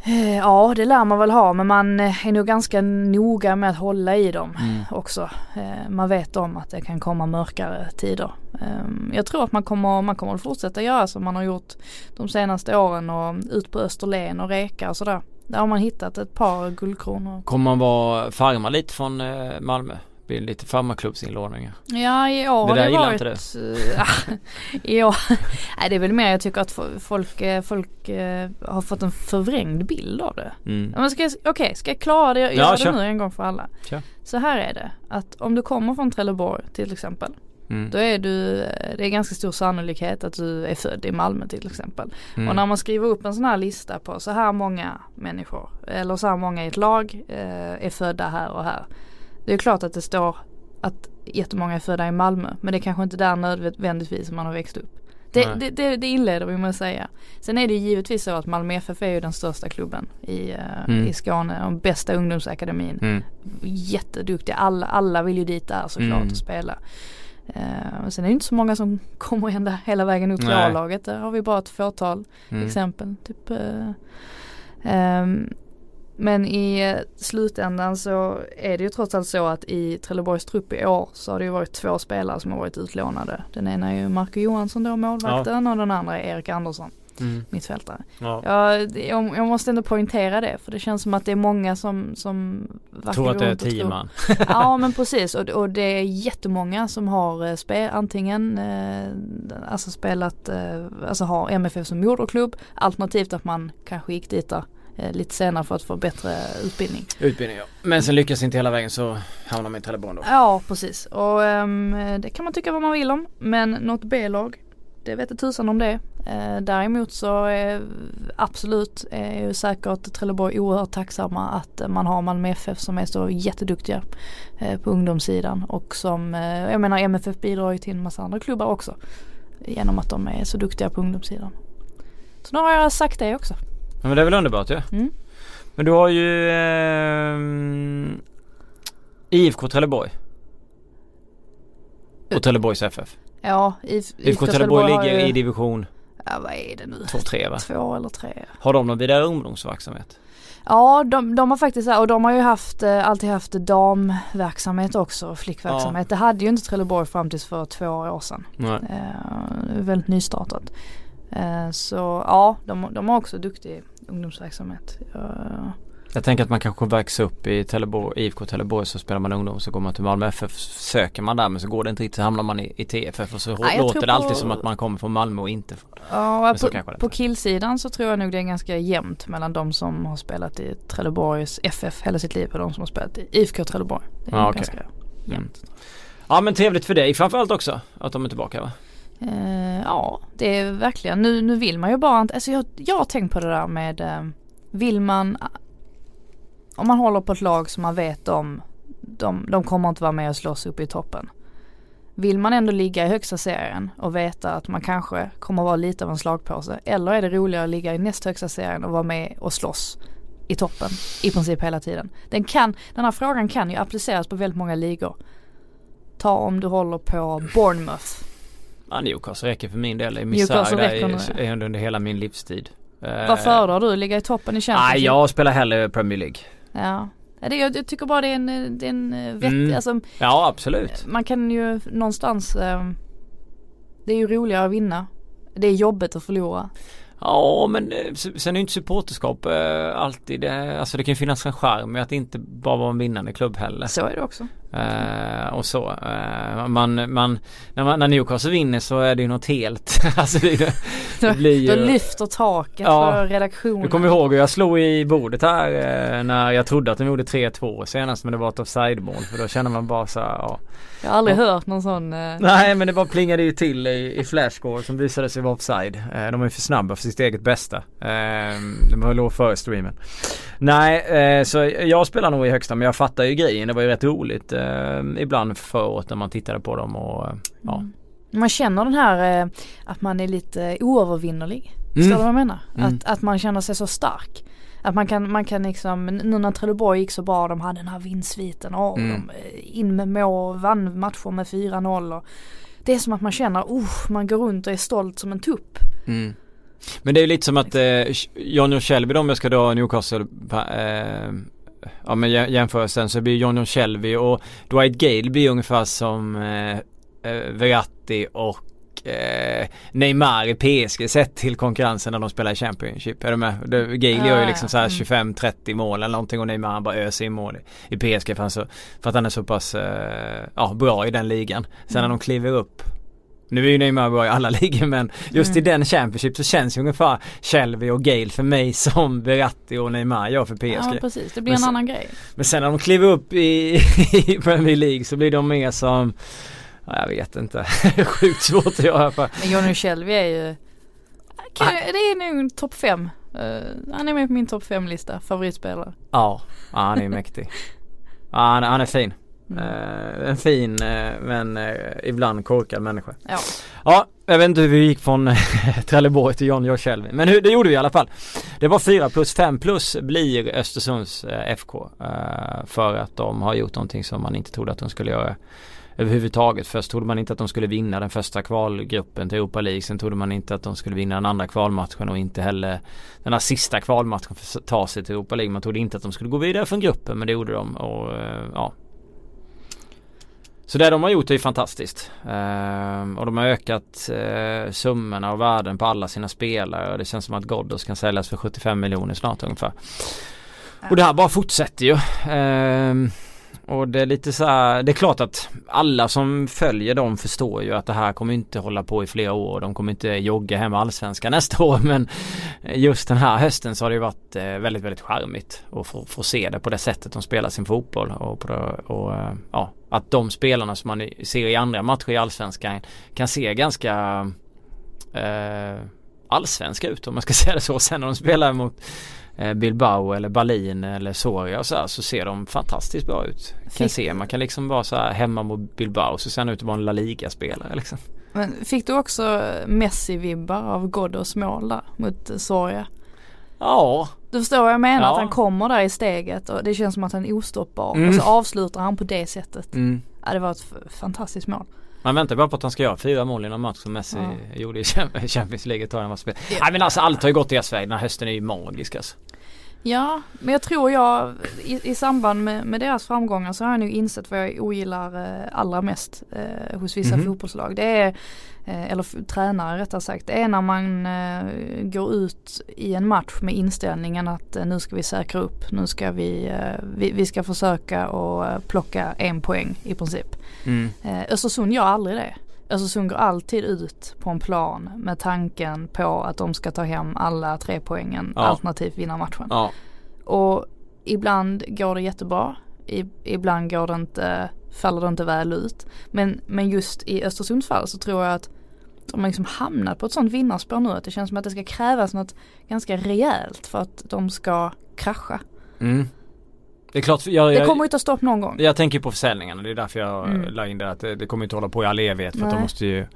Speaker 2: Eh, Ja det lär man väl ha men man eh, är nog ganska noga med att hålla i dem
Speaker 1: Mm.
Speaker 2: också. Eh, Man vet om att det kan komma mörkare tider. Ehm, Jag tror att man kommer, man kommer att fortsätta göra som man har gjort de senaste åren och ut på Österlen och Reka och sådär. Där har man hittat ett par guldkronor.
Speaker 1: Kommer man vara farma lite från eh, Malmö? blir lite farmarklubbsinlåningar.
Speaker 2: Ja i år
Speaker 1: Det
Speaker 2: har det
Speaker 1: gillar
Speaker 2: varit,
Speaker 1: inte (laughs)
Speaker 2: i år, nej det är väl mer jag tycker att fo- folk, eh, folk eh, har fått en förvrängd bild av det.
Speaker 1: Mm.
Speaker 2: Ja, men ska jag, okej, ska jag klara det? Jag
Speaker 1: Ja,
Speaker 2: gör det
Speaker 1: kör.
Speaker 2: nu en gång för alla.
Speaker 1: Kör.
Speaker 2: Så här är det, att om du kommer från Trelleborg till exempel.
Speaker 1: Mm.
Speaker 2: Då är du, det är ganska stor sannolikhet att du är född i Malmö till exempel.
Speaker 1: Mm.
Speaker 2: Och när man skriver upp en sån här lista på så här många människor eller så här många i ett lag eh, är födda här och här. Det är klart att det står att jättemånga är födda i Malmö men det är kanske inte där nödvändigtvis man har växt upp. Det, det, det, det inleder vi med att säga. Sen är det givetvis så att Malmö FF är ju den största klubben i, eh,
Speaker 1: Mm.
Speaker 2: i Skåne och bästa ungdomsakademin.
Speaker 1: Mm.
Speaker 2: Jätteduktiga, alla, alla vill ju dit där såklart
Speaker 1: Mm.
Speaker 2: och spela. Eh, sen är det inte så många som (laughs) kommer ända hela vägen upp till. A-laget. Där har vi bara ett fåtal
Speaker 1: Mm.
Speaker 2: exempel. Typ, eh, ehm, men i eh, slutändan så är det ju trots allt så att i Trelleborgs trupp i år så har det ju varit två spelare som har varit utlånade. Den ena är ju Marco Johansson då, målvakten och den andra är Erik Andersson,
Speaker 1: Mm.
Speaker 2: mittfältare.
Speaker 1: Ja.
Speaker 2: Jag, jag måste ändå poängtera det för det känns som att det är många som, som
Speaker 1: Tror att det är tio man. (laughs)
Speaker 2: ja men (laughs) precis och, och det är jättemånga som har eh, spel, antingen eh, alltså spelat, eh, alltså har MFF som moderklubb alternativt att man kanske gick dit där eh, lite senare för att få bättre utbildning.
Speaker 1: Utbildning ja. Men sen lyckas inte hela vägen så hamnar man i Trelleborg då.
Speaker 2: Ja precis och ehm, det kan man tycka vad man vill om men något B-lag det vet jag tusan om det. Eh, däremot så eh, absolut är ju säkert Trelleborg oerhört tacksamma att eh, man har Malmö FF som är så jätteduktiga eh, på ungdomssidan och som, eh, jag menar MFF bidrar ju till en massa andra klubbar också genom att de är så duktiga på ungdomssidan. Så nu har jag sagt det också.
Speaker 1: Ja, men det är väl underbart ju. Ja?
Speaker 2: Mm.
Speaker 1: Men du har ju ehm, IFK Trelleborg. Och Trelleborgs FF.
Speaker 2: Ja, IF,
Speaker 1: IFK Trelleborg ligger
Speaker 2: ju-
Speaker 1: i division
Speaker 2: Ja vad är det nu?
Speaker 1: 2-3 va?
Speaker 2: Två eller tre.
Speaker 1: Har de någon vidare ungdomsverksamhet?
Speaker 2: Ja de, de har faktiskt och de har ju haft, eh, alltid haft damverksamhet också, flickverksamhet. Det hade ju inte Trelleborg fram tills för två år sedan.
Speaker 1: Nej.
Speaker 2: Eh, väldigt nystartat. Eh, så ja, de, de har också duktig ungdomsverksamhet. Eh,
Speaker 1: Jag tänker att man kanske växer upp i Trelleborg, IFK Trelleborg så spelar man ungdom så går man till Malmö FF söker man där men så går det inte riktigt så hamnar man i, i TFF och så
Speaker 2: tror
Speaker 1: låter det alltid
Speaker 2: på-
Speaker 1: som att man kommer från Malmö och inte från
Speaker 2: Ja,
Speaker 1: Men
Speaker 2: på, på killsidan så tror jag nog det är ganska jämnt mellan de som har spelat i Trelleborgs FF hela sitt liv och de som har spelat i IFK Trelleborg. Det är
Speaker 1: Ja, okej.
Speaker 2: ganska jämnt.
Speaker 1: Ja men trevligt för dig framförallt också att de är tillbaka va?
Speaker 2: Eh, ja, det är verkligen. Nu, nu vill man ju bara inte, alltså jag, jag har tänkt på det där med, eh, vill man, om man håller på ett lag som man vet om, de, de kommer inte vara med och slåss upp i toppen. Vill man ändå ligga i högsta serien och veta att man kanske kommer vara lite av en slagpåse eller är det roligare att ligga i näst högsta serien och vara med och slåss i toppen i princip hela tiden. Den, kan, den här frågan kan ju appliceras på väldigt många ligor. Ta om du håller på Bournemouth
Speaker 1: Ja Newcastle räcker för min del. I
Speaker 2: Newcastle räcker
Speaker 1: i- under hela min livstid. Eh,
Speaker 2: Vad föredrar du? Ligga i toppen i Champions
Speaker 1: Nej jag spelar hellre Premier League.
Speaker 2: Ja. Det, jag, jag tycker bara det är en, det är en eh, vettig,
Speaker 1: Mm.
Speaker 2: alltså
Speaker 1: Ja absolut.
Speaker 2: man kan ju någonstans eh, Det är ju roligare att vinna. Det är jobbigt att förlora.
Speaker 1: Ja men eh, sen är ju inte supporterskap eh, alltid det, alltså det kan ju finnas en charm med att inte bara vara en vinnande klubb heller.
Speaker 2: Så är det också.
Speaker 1: Eh, och så. Eh, man, man, när, man, när Newcastle vinner så är det ju något helt. (laughs) alltså det, ju- det blir ju...
Speaker 2: Då lyfter taket
Speaker 1: Ja.
Speaker 2: för redaktionen.
Speaker 1: Du kommer ihåg hur jag slog i bordet här eh, när jag trodde att de gjorde 3-2 senast men det var ett offside-mål för då känner man bara så här, ja.
Speaker 2: Jag har aldrig hört någon sån.
Speaker 1: Nej men det bara plingade ju till i, i flashscore som visade sig vara offside. De är för snabba för sitt eget bästa. Eh, de var låg före streamen. Nej så jag spelar nog i högsta men jag fattar ju grejen. Det var ju rätt roligt eh, ibland förut när man tittade på dem och eh, ja.
Speaker 2: mm. Man känner den här eh, att man är lite oövervinnerlig.
Speaker 1: Mm.
Speaker 2: Förstår du vad jag menar?
Speaker 1: Mm.
Speaker 2: Att, att man känner sig så stark. Att man kan, man kan liksom, nu när Trelleborg gick så bra, de hade den här vinstsviten och
Speaker 1: Mm.
Speaker 2: de eh, in med mål, vann matcher med 4-0 och Det är som att man känner, oh, man går runt och är stolt som en tupp.
Speaker 1: Mm. Men det är lite som att eh, Johnny och Shelby om jag ska dra Newcastle eh, Ja men jä- jämförelsen så blir Johnny och Shelby och Dwight Gale blir ungefär som eh, eh, Verratti och eh, Neymar i PSG sett till konkurrensen när de spelar i Championship. Är du med? Gale gör ju liksom så här 25-30 mål eller någonting och Neymar han bara öser in mål i, PSG för, han så, för att han är så pass eh, ja, bra i den ligan. Sen när de kliver upp nu är ju Neymar bra i alla (laughs) ligor men just mm. i den Championship så känns ju ungefär Shelby och Gale för mig som Verratti och Neymar gör för PSG.
Speaker 2: Ja precis, det blir men en annan grej.
Speaker 1: Men sen när de kliver upp i, (laughs) i Premier League så blir de mer som Ja, jag vet inte. (laughs) Sjukt svårt att göra för.
Speaker 2: Men Johnny Shelby är ju kan, Det är nog topp fem. Uh, han är med på min topp fem lista favoritspelare.
Speaker 1: Ja, ja han är mäktig. Ja, han, han är fin. Mm. Uh, en fin uh, men uh, ibland korkad människa.
Speaker 2: Ja.
Speaker 1: Ja, jag vet inte hur vi gick från (laughs) Trelleborg till John Joe Shelby. Men hur, det gjorde vi i alla fall. Det var 4 plus 5 plus blir Östersunds FK. för att de har gjort någonting som man inte trodde att de skulle göra överhuvudtaget. Först trodde man inte att de skulle vinna den första kvalgruppen till Europa League. Sen trodde man inte att de skulle vinna den andra kvalmatchen och inte heller den här sista kvalmatchen för att ta sig till Europa League. Man trodde inte att de skulle gå vidare från gruppen men det gjorde de och ja så det de har gjort är ju fantastiskt. Eh, och de har ökat eh, summorna och värden på alla sina spelare. Och det känns som att Ghoddos kan säljas för 75 miljoner snart ungefär. Och det här bara fortsätter ju. Eh, och det är lite så här, det är klart att alla som följer dem förstår ju att det här kommer inte hålla på i flera år. De kommer inte jogga hem allsvenskan nästa år men just den här hösten så har det ju varit eh, väldigt, väldigt charmigt att få, få se det på det sättet de spelar sin fotboll och, på det, och eh, ja, att de spelarna som man ser i andra matcher i allsvenskan kan se ganska eh, allsvenska ut om man ska (laughs) säga det så. Sen när de spelar mot Bilbao eller Berlin eller Soria och så här, så ser de fantastiskt bra ut. Kan se, man kan liksom vara så här hemma mot Bilbao så ser han ut att vara en La Liga-spelare liksom.
Speaker 2: Men fick du också Messi-vibbar av Ghoddos mål där mot Soria?
Speaker 1: Ja.
Speaker 2: Du förstår vad jag menar? Ja. Att han kommer där i steget och det känns som att han är ostoppbar mm. och så avslutar han på det sättet. Mm. Ja det var ett fantastiskt mål.
Speaker 1: Man väntar bara på att han ska göra fyra mål i någon match som Messi ja. gjorde i (laughs) Champions League. Tar han var spel. Ja. Nej men alltså allt har ju gått deras väg. Den här hösten är ju magisk alltså.
Speaker 2: Ja, men jag tror jag i, i samband med, med, deras framgångar så har jag nu insett vad jag ogillar eh, allra mest eh, hos vissa mm -hmm. fotbollslag. Det är, eller tränare rättare sagt, är när man eh, går ut i en match med inställningen att eh, nu ska vi säkra upp, nu ska vi, eh, vi, vi, ska försöka och plocka en poäng i princip. Mm. Östersund gör aldrig det. Östersund går alltid ut på en plan med tanken på att de ska ta hem alla tre poängen ja. alternativt vinna matchen.
Speaker 1: Ja.
Speaker 2: Och ibland går det jättebra. Ibland går det inte, faller det inte väl ut. Men, men just i Östersunds fall så tror jag att de har liksom hamnat på ett sånt vinnarspår nu att det känns som att det ska krävas något ganska rejält för att de ska krascha.
Speaker 1: Mm. Det är klart, jag,
Speaker 2: det kommer ju ta stopp någon gång.
Speaker 1: Jag tänker på försäljningen och det är därför jag mm. la in det att det, det kommer inte hålla på i all evighet för Nej. att de måste ju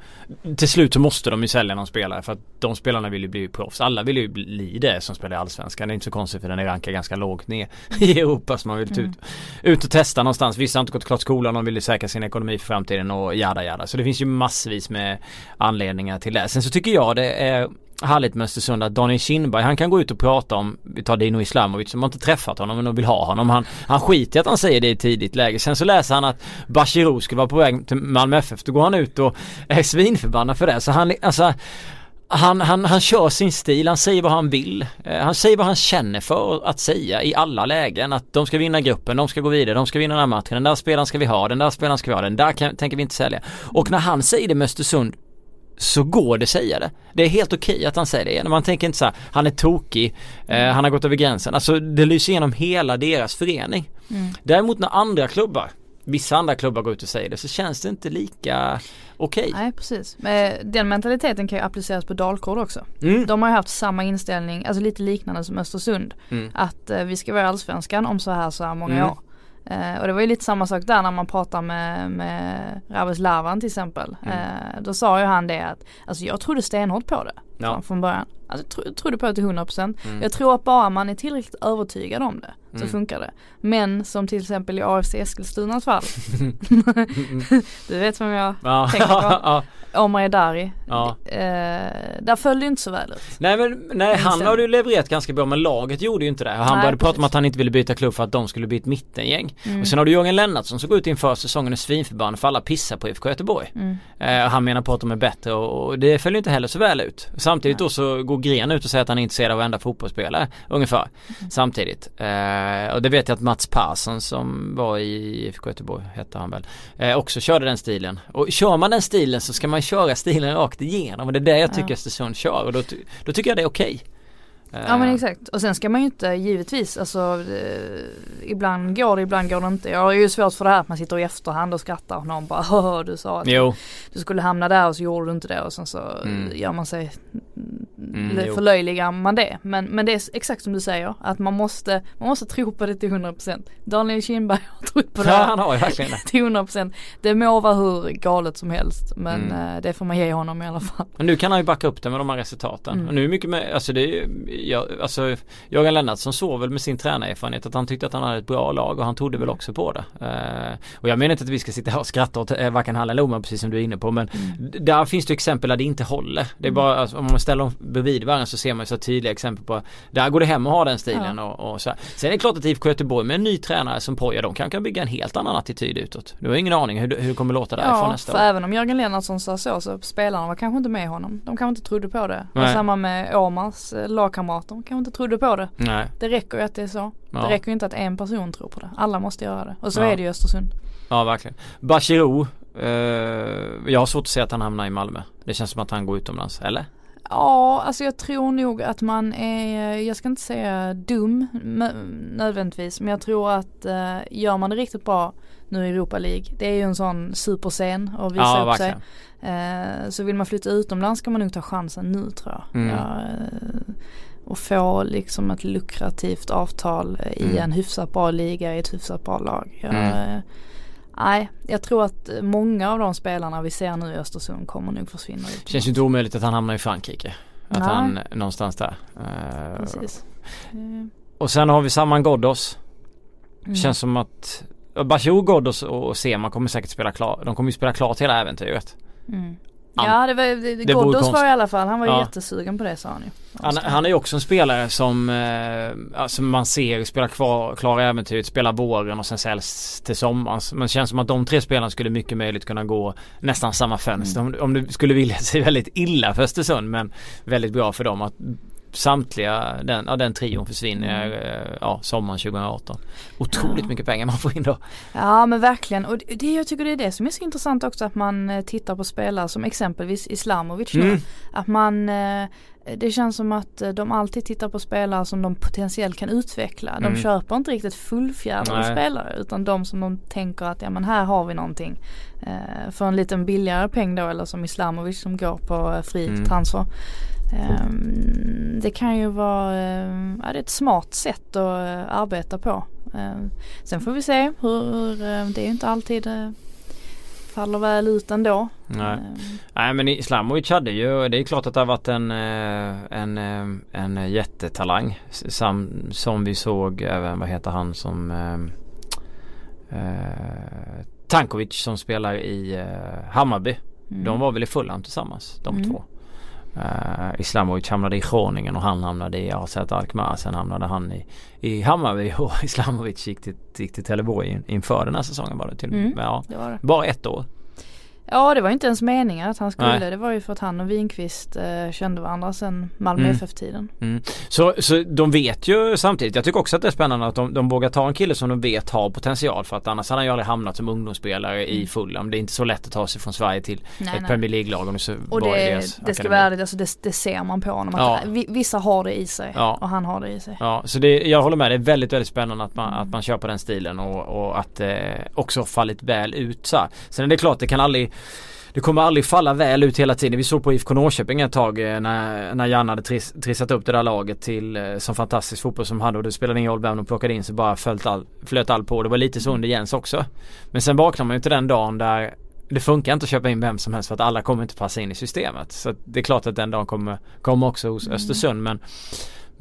Speaker 1: Till slut så måste de ju sälja någon spelare för att de spelarna vill ju bli proffs. Alla vill ju bli det som spelar i Allsvenskan. Det är inte så konstigt för den är rankad ganska lågt ner (laughs) i Europa så man vill mm. ut, ut och testa någonstans. Vissa har inte gått klart skolan, de vill ju säkra sin ekonomi för framtiden och jada jada. Så det finns ju massvis med anledningar till det. Sen så tycker jag det är härligt med Östersund att Daniel Kindberg han kan gå ut och prata om, vi tar Dino Islamovic som har inte träffat honom men de vill ha honom. Han, han skiter i att han säger det i tidigt läge. Sen så läser han att Bachirou skulle vara på väg till Malmö FF. Då går han ut och är svinförbannad för det. Så han, alltså han, han, han kör sin stil, han säger vad han vill. Eh, han säger vad han känner för att säga i alla lägen. Att de ska vinna gruppen, de ska gå vidare, de ska vinna den här matchen. Den där spelaren ska vi ha, den där spelaren ska vi ha, den där kan, tänker vi inte sälja. Och när han säger det med Östersund så går det säga det. Det är helt okej okay att han säger det. Man tänker inte så här, han är tokig, eh, han har gått över gränsen. Alltså det lyser igenom hela deras förening. Mm. Däremot när andra klubbar, vissa andra klubbar går ut och säger det så känns det inte lika okej. Okay.
Speaker 2: Nej precis. Men den mentaliteten kan ju appliceras på Dalkurd också. Mm. De har ju haft samma inställning, alltså lite liknande som Östersund. Mm. Att eh, vi ska vara allsvenskan om så här så här många mm. år. Eh, och det var ju lite samma sak där när man pratar med, med Ravis Lavan till exempel. Mm. Eh, då sa ju han det att, alltså jag trodde stenhårt på det ja. från början. Alltså tro, trodde på det till 100%. Mm. Jag tror att bara man är tillräckligt övertygad om det så mm. funkar det. Men som till exempel i AFC Eskilstunas fall. (laughs) du vet vem jag
Speaker 1: ja.
Speaker 2: tänker på. (laughs) Omar Edari.
Speaker 1: Ja.
Speaker 2: Eh, där föll det inte så väl ut.
Speaker 1: Nej men nej, han har ju levererat ganska bra men laget gjorde ju inte det. Och han
Speaker 2: Nej,
Speaker 1: började prata om
Speaker 2: precis.
Speaker 1: att han inte ville byta klubb för att de skulle bli ett mittengäng.
Speaker 2: Mm.
Speaker 1: Och sen har du Jörgen Lennartsson som går ut inför säsongen och svinförbannad för alla pissar på IFK Göteborg.
Speaker 2: Mm.
Speaker 1: Eh, han menar på att de är bättre och, och det följer inte heller så väl ut. Samtidigt då så går Gren ut och säger att han är intresserad av varenda fotbollsspelare ungefär.
Speaker 2: Mm.
Speaker 1: Samtidigt. Eh, och det vet jag att Mats Persson som var i IFK Göteborg, hette han väl, eh, också körde den stilen. Och kör man den stilen så ska man köra stilen rakt igenom och det är det jag tycker
Speaker 2: Ja.
Speaker 1: Östersund kör och då, då tycker jag det är okej.
Speaker 2: Ja men
Speaker 1: Eh,
Speaker 2: exakt. Och sen ska man ju inte givetvis, alltså eh, ibland går det, ibland går det inte. Jag har ju svårt för det här att man sitter i efterhand och skrattar och någon bara (laughs) "Haha, du sa att
Speaker 1: Jo,
Speaker 2: du skulle hamna där och så gjorde du inte det och sen så
Speaker 1: Mm.
Speaker 2: gör man sig
Speaker 1: Mm,
Speaker 2: förlöjligar man det. Men, men det är exakt som du säger att man måste, man måste tro på det till 100%. Daniel Kindberg har trott på det
Speaker 1: ja,
Speaker 2: här
Speaker 1: han har verkligen det. (laughs)
Speaker 2: till 100%. Det må vara hur galet som helst men
Speaker 1: Mm.
Speaker 2: eh, det får man ge honom i alla fall.
Speaker 1: Men nu kan han ju backa upp det med de här resultaten.
Speaker 2: Mm.
Speaker 1: Och nu är mycket med, alltså det är ju, ja, alltså Jörgen Lennartsson såg väl med sin tränarerfarenhet att han tyckte att han hade ett bra lag och han trodde väl också på det. Eh, och jag menar inte att vi ska sitta här och skratta åt eh, varken han eller precis som du är inne på men
Speaker 2: Mm.
Speaker 1: där finns det exempel där det inte håller. Det är bara, alltså, om man ställer dem bredvid varandra så ser man ju så tydliga exempel på där går det hem att ha den stilen och, och så här. Sen är det klart att IFK Göteborg med en ny tränare som Poja de kan, kan bygga en helt annan attityd utåt. Du har ingen aning hur, hur det kommer låta därifrån
Speaker 2: Ja,
Speaker 1: nästa
Speaker 2: för
Speaker 1: år.
Speaker 2: även om Jörgen Lennartsson sa så så spelarna var kanske inte med honom. De kanske inte trodde på det. Samma med Åmars eh, De kanske inte trodde på det.
Speaker 1: Nej.
Speaker 2: Det räcker ju att det är så.
Speaker 1: Ja.
Speaker 2: Det räcker ju inte att en person tror på det. Alla måste göra det. Och så
Speaker 1: Ja.
Speaker 2: är det ju Östersund.
Speaker 1: Ja verkligen. Bachirou, eh, jag har svårt att se att han hamnar i Malmö. Det känns som att han går utomlands, eller?
Speaker 2: Ja, alltså jag tror nog att man är, jag ska inte säga dum nödvändigtvis, men jag tror att eh, gör man det riktigt bra nu i Europa League, det är ju en sån superscen att visa
Speaker 1: ja
Speaker 2: upp sig.
Speaker 1: verkligen.
Speaker 2: Eh, så vill man flytta utomlands ska man nog ta chansen nu tror jag.
Speaker 1: Mm.
Speaker 2: Ja, eh, och få liksom ett lukrativt avtal eh, i
Speaker 1: Mm.
Speaker 2: en hyfsat bra liga i ett hyfsat bra lag. Jag,
Speaker 1: Mm.
Speaker 2: eh, Nej, jag tror att många av de spelarna vi ser nu i Östersund kommer nog försvinna utomlands.
Speaker 1: Känns ju inte omöjligt att han hamnar i Frankrike. Att
Speaker 2: Nej.
Speaker 1: han någonstans där. Eh,
Speaker 2: Precis.
Speaker 1: Och sen har vi Saman Ghoddos.
Speaker 2: mm.
Speaker 1: Känns som att Bachirou, Ghoddos och Sema kommer säkert spela klart. De kommer ju spela klart hela äventyret.
Speaker 2: Mm. Ja det var, det,
Speaker 1: det
Speaker 2: Ghoddos var i alla fall, han var ju
Speaker 1: Ja.
Speaker 2: jättesugen på det sa han ju.
Speaker 1: Han, han är ju också en spelare som eh, alltså man ser spela kvar, klara äventyret, spela våren och sen säljs till sommaren. Men det känns som att de tre spelarna skulle mycket möjligt kunna gå nästan samma fönster.
Speaker 2: Mm.
Speaker 1: Om, om det skulle vilja (laughs) sig väldigt illa för Östersund men väldigt bra för dem att samtliga den, ja, den trion försvinner
Speaker 2: Mm.
Speaker 1: eh, ja, sommaren 2018. Otroligt
Speaker 2: Ja.
Speaker 1: mycket pengar man får in då.
Speaker 2: Ja men verkligen och det, jag tycker det är det som är så intressant också att man eh, tittar på spelare som exempelvis Islamovic.
Speaker 1: Mm.
Speaker 2: Att man, eh, det känns som att de alltid tittar på spelare som de potentiellt kan utveckla. De
Speaker 1: Mm.
Speaker 2: köper inte riktigt fullfjädrade spelare utan de som de tänker att ja men här har vi någonting. Eh, för en liten billigare peng då eller som Islamovic som går på fri
Speaker 1: Mm.
Speaker 2: transfer. Ehm, det kan ju vara, eh, ja, det är ett smart sätt att eh, arbeta på. Ehm, sen får vi se hur, eh, det är inte alltid eh, faller väl ut ändå.
Speaker 1: Nej.
Speaker 2: Ehm,
Speaker 1: Nej men Islamovic hade ju, det är klart att det har varit en, en, en jättetalang. Sam, som vi såg även, vad heter han som eh, Tankovic som spelar i Hammarby.
Speaker 2: mm.
Speaker 1: De var väl i Fulham tillsammans de
Speaker 2: Mm.
Speaker 1: två. Uh, Islamovic hamnade i Groningen och han hamnade i AZ Alkmaar. Sen hamnade han i, i Hammarby (laughs) och Islamovic gick till, gick till Trelleborg in, inför den här säsongen var det till
Speaker 2: Mm.
Speaker 1: Ja,
Speaker 2: Det det.
Speaker 1: Bara ett år.
Speaker 2: Ja det var inte ens meningen att han skulle.
Speaker 1: Nej.
Speaker 2: Det var ju för att han och Winqvist eh, kände varandra sedan Malmö
Speaker 1: Mm.
Speaker 2: FF-tiden.
Speaker 1: Mm. Så, så de vet ju samtidigt, jag tycker också att det är spännande att de, de vågar ta en kille som de vet har potential för att annars hade han ju aldrig hamnat som ungdomsspelare i
Speaker 2: Mm.
Speaker 1: Fulham. Det är inte så lätt att ta sig från Sverige till
Speaker 2: Nej,
Speaker 1: ett
Speaker 2: nej.
Speaker 1: Premier League-lag om så
Speaker 2: Och
Speaker 1: i
Speaker 2: det, det ska vara ärligt, alltså det, det ser man på honom. Att
Speaker 1: Ja.
Speaker 2: vi- Vissa har det i sig
Speaker 1: Ja.
Speaker 2: och han har det i sig.
Speaker 1: Ja, så det, jag håller med. Det är väldigt, väldigt spännande att man, att man kör på den stilen och, och att det också fallit väl ut så här. Sen är det klart, det kan aldrig det kommer aldrig falla väl ut hela tiden. Vi såg på IFK Norrköping ett tag eh, när, när Janne hade tris, trissat upp det där laget till eh, som fantastisk fotboll som hade och det spelade ingen roll vem de plockade in så bara flöt all, flöt all på. Det var lite så under Jens också. Men sen vaknar man ju till den dagen där det funkar inte att köpa in vem som helst för att alla kommer inte passa in i systemet. Så det är klart att den dagen kommer, kommer också hos
Speaker 2: Mm.
Speaker 1: Östersund men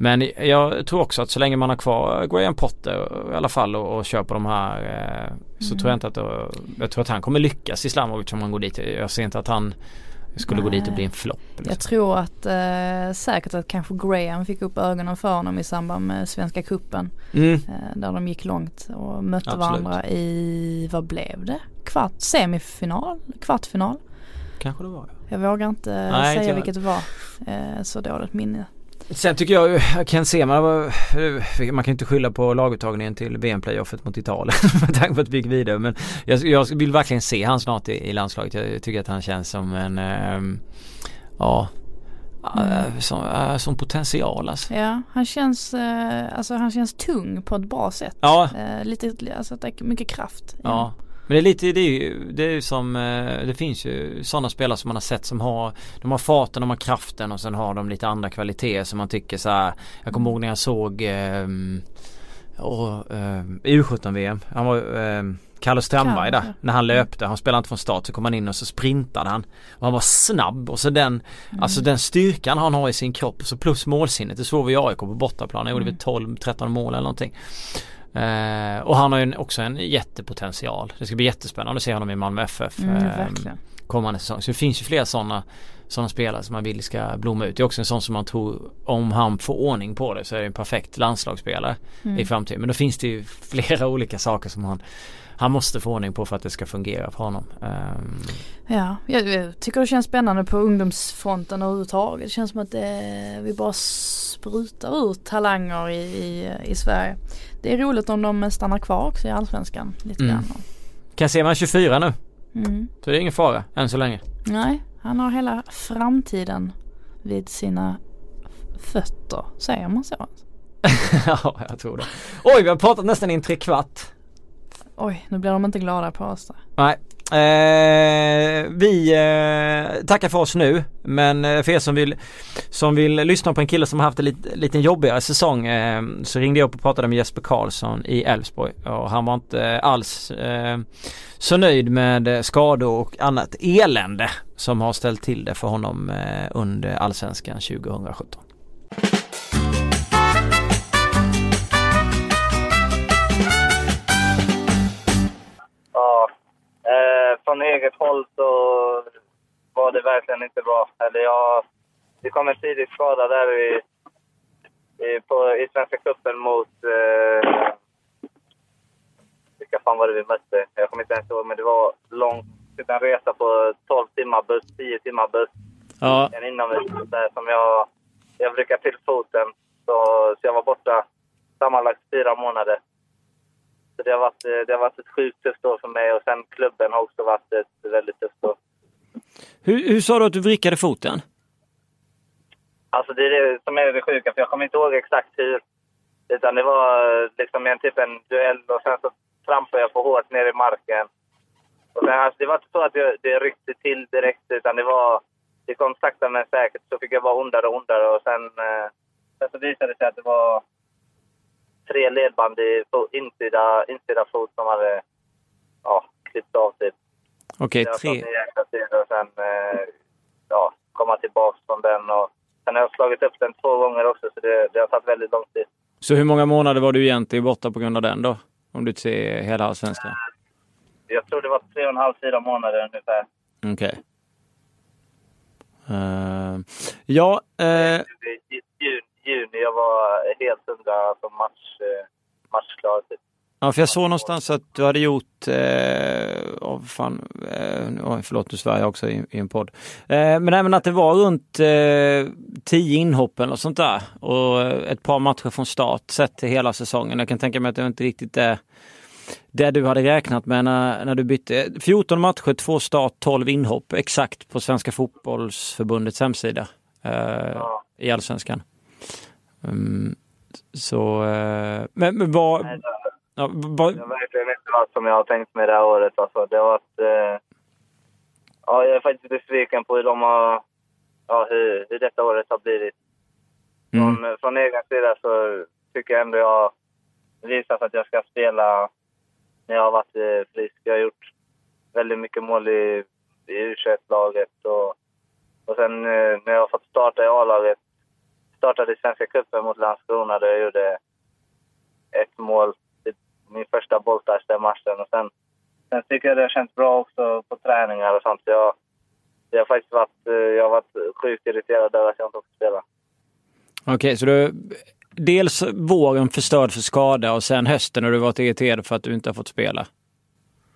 Speaker 1: men jag tror också att så länge man har kvar Graham Potter i alla fall och, och kör på de här eh, så
Speaker 2: Mm.
Speaker 1: tror jag inte att då, Jag tror att han kommer lyckas Islamovic om han går dit. Jag ser inte att han skulle gå dit och bli en flopp. Liksom.
Speaker 2: Jag tror att eh, säkert att kanske Graham fick upp ögonen för honom i samband med Svenska Kuppen
Speaker 1: Mm.
Speaker 2: eh, Där de gick långt och mötte
Speaker 1: Absolut.
Speaker 2: varandra i, vad blev det? Kvart, semifinal? Kvartfinal?
Speaker 1: Kanske det var.
Speaker 2: Jag vågar inte
Speaker 1: Nej, inte
Speaker 2: säga
Speaker 1: jag.
Speaker 2: vilket det var. Eh, så dåligt minne.
Speaker 1: Sen tycker jag Ken Sema, var- man kan inte skylla på laguttagningen till VM-playoffet mot Italien (laughs) med tanke på att vi gick vidare. Men jag, jag vill verkligen se han snart i, i landslaget. Jag tycker att han känns som en, ehm, ja,
Speaker 2: Mm.
Speaker 1: äh, som, äh, som potential alltså.
Speaker 2: Ja, han känns, eh, alltså han känns tung på ett bra sätt.
Speaker 1: Ja,
Speaker 2: Eh, lite, alltså mycket kraft.
Speaker 1: Ja. Men det är lite, det är ju, det är ju som, eh, det finns ju sådana spelare som man har sett som har, de har farten, de har kraften och sen har de lite andra kvaliteter som man tycker så här. Jag kommer ihåg när jag såg ehm, och, eh, U17-VM. Han var eh, Kalle Strandberg där. När han löpte. Han spelade inte från start så kom han in och så sprintade han. Och han var snabb och så den, alltså den styrkan han har i sin kropp så plus målsinnet. Det såg vi i AIK på bortaplan. Han gjorde väl 12-13 mål eller någonting. Eh, och han har ju också en jättepotential. Det ska bli jättespännande att se honom i Malmö FF.
Speaker 2: Mm,
Speaker 1: eh,
Speaker 2: verkligen.
Speaker 1: kommande säsong. Så det finns ju flera sådana sådana spelare som man vill ska blomma ut. Det är också en sån som man tror om han får ordning på det så är det en perfekt landslagsspelare
Speaker 2: Mm.
Speaker 1: i framtiden. Men då finns det ju (laughs) flera olika saker som han han måste få ordning på för att det ska fungera för honom. Ehm,
Speaker 2: Ja, jag, jag tycker det känns spännande på ungdomsfronten överhuvudtaget. Det känns som att det, vi bara sprutar ut talanger i, i, i Sverige. Det är roligt om de stannar kvar också i Allsvenskan lite
Speaker 1: Mm.
Speaker 2: grann.
Speaker 1: kan se man 24 nu.
Speaker 2: Mm.
Speaker 1: Så det är ingen fara än så länge.
Speaker 2: Nej, han har hela framtiden vid sina fötter. Säger man så? (laughs)
Speaker 1: ja, jag tror det. Oj, vi har pratat nästan i en trekvart.
Speaker 2: Oj, nu blir de inte glada på oss då.
Speaker 1: Nej. Eh, vi eh, tackar för oss nu men eh, för er som vill, som vill lyssna på en kille som har haft en lit, liten jobbigare säsong eh, så ringde jag upp och pratade med Jesper Karlsson i Elfsborg och han var inte alls eh, så nöjd med eh, skador och annat elände som har ställt till det för honom eh, under Allsvenskan 2017.
Speaker 3: Från eget håll så var det verkligen inte bra. Eller jag, det kom en tidig skada där i, i, på, i Svenska cupen mot... Eh, vilka fan var det vi mötte? Jag kommer inte ens ihåg, men det var långt. En resa på 12 timmar buss, 10 timmar buss.
Speaker 1: Ja,
Speaker 3: En inomhus där som jag... Jag brukar till foten. Så, så jag var borta sammanlagt fyra månader. Så det har, varit, eh, det har varit ett sjukt tufft år för mig och sen klubben har också varit ett väldigt tufft år.
Speaker 1: hur, hur sa du att du vrickade foten?
Speaker 3: Alltså det är det som är det sjuka, för jag kommer inte ihåg exakt hur. Utan det var eh, liksom en typ en duell och sen så trampade jag för hårt ner i marken. Och sen, alltså, det var inte så att det, det ryckte till direkt, utan det var... Det kom sakta men säkert, så fick jag bara ondare och ondare och sen, eh, sen så visade det sig att det var tre ledband i insida, insida fot som hade ja, klippt av typ.
Speaker 1: Okej,
Speaker 3: Jag har
Speaker 1: tre.
Speaker 3: tid och sen eh, ja, komma tillbaka från den. Och sen har jag slagit upp den två gånger också, så det, det har tagit väldigt lång tid.
Speaker 1: Så hur många månader var du egentligen borta på grund av den då? Om du ser hela Allsvenskan?
Speaker 3: Jag tror det var tre och en halv, fyra månader ungefär.
Speaker 1: Okej. Eh, ja, eh,
Speaker 3: I juni, juni jag var helt hundra, alltså match, eh, matchklar. Typ.
Speaker 1: ja, för jag såg någonstans att du hade gjort, eh, oh, fan, eh, förlåt nu svär jag också i, i en podd. Eh, men även att det var runt eh, tio inhopp eller sånt där och eh, ett par matcher från start sett till hela säsongen. Jag kan tänka mig att det inte riktigt är det du hade räknat med när, när du bytte. 14 matcher, två start, 12 inhopp exakt på Svenska fotbollsförbundets hemsida eh,
Speaker 3: Ja.
Speaker 1: i Allsvenskan. Mm, så, eh, men, men vad,
Speaker 3: Nej,
Speaker 1: ja, vad,
Speaker 3: Det har verkligen inte varit som jag har tänkt mig det här året. Alltså, det har varit... Eh, ja, jag är faktiskt besviken på hur de har... Ja, hur, hur detta året har blivit.
Speaker 1: mm,
Speaker 3: Från, från egen sida så tycker jag ändå jag visat att jag ska spela när jag har varit eh, frisk. Jag har gjort väldigt mycket mål i, i U21-laget och, och sen eh, när jag har fått starta i A-laget, startade Svenska cupen mot Landskrona där jag gjorde ett mål, min första bolltouch den matchen och sen, sen tycker jag det har känts bra också på träningar och sånt. Så jag, jag har faktiskt varit, eh, jag har varit sjukt irriterad över att jag inte fått spela.
Speaker 1: Okej, okay, så du dels våren förstörd för skada och sen hösten har du varit irriterad för att du inte har fått spela?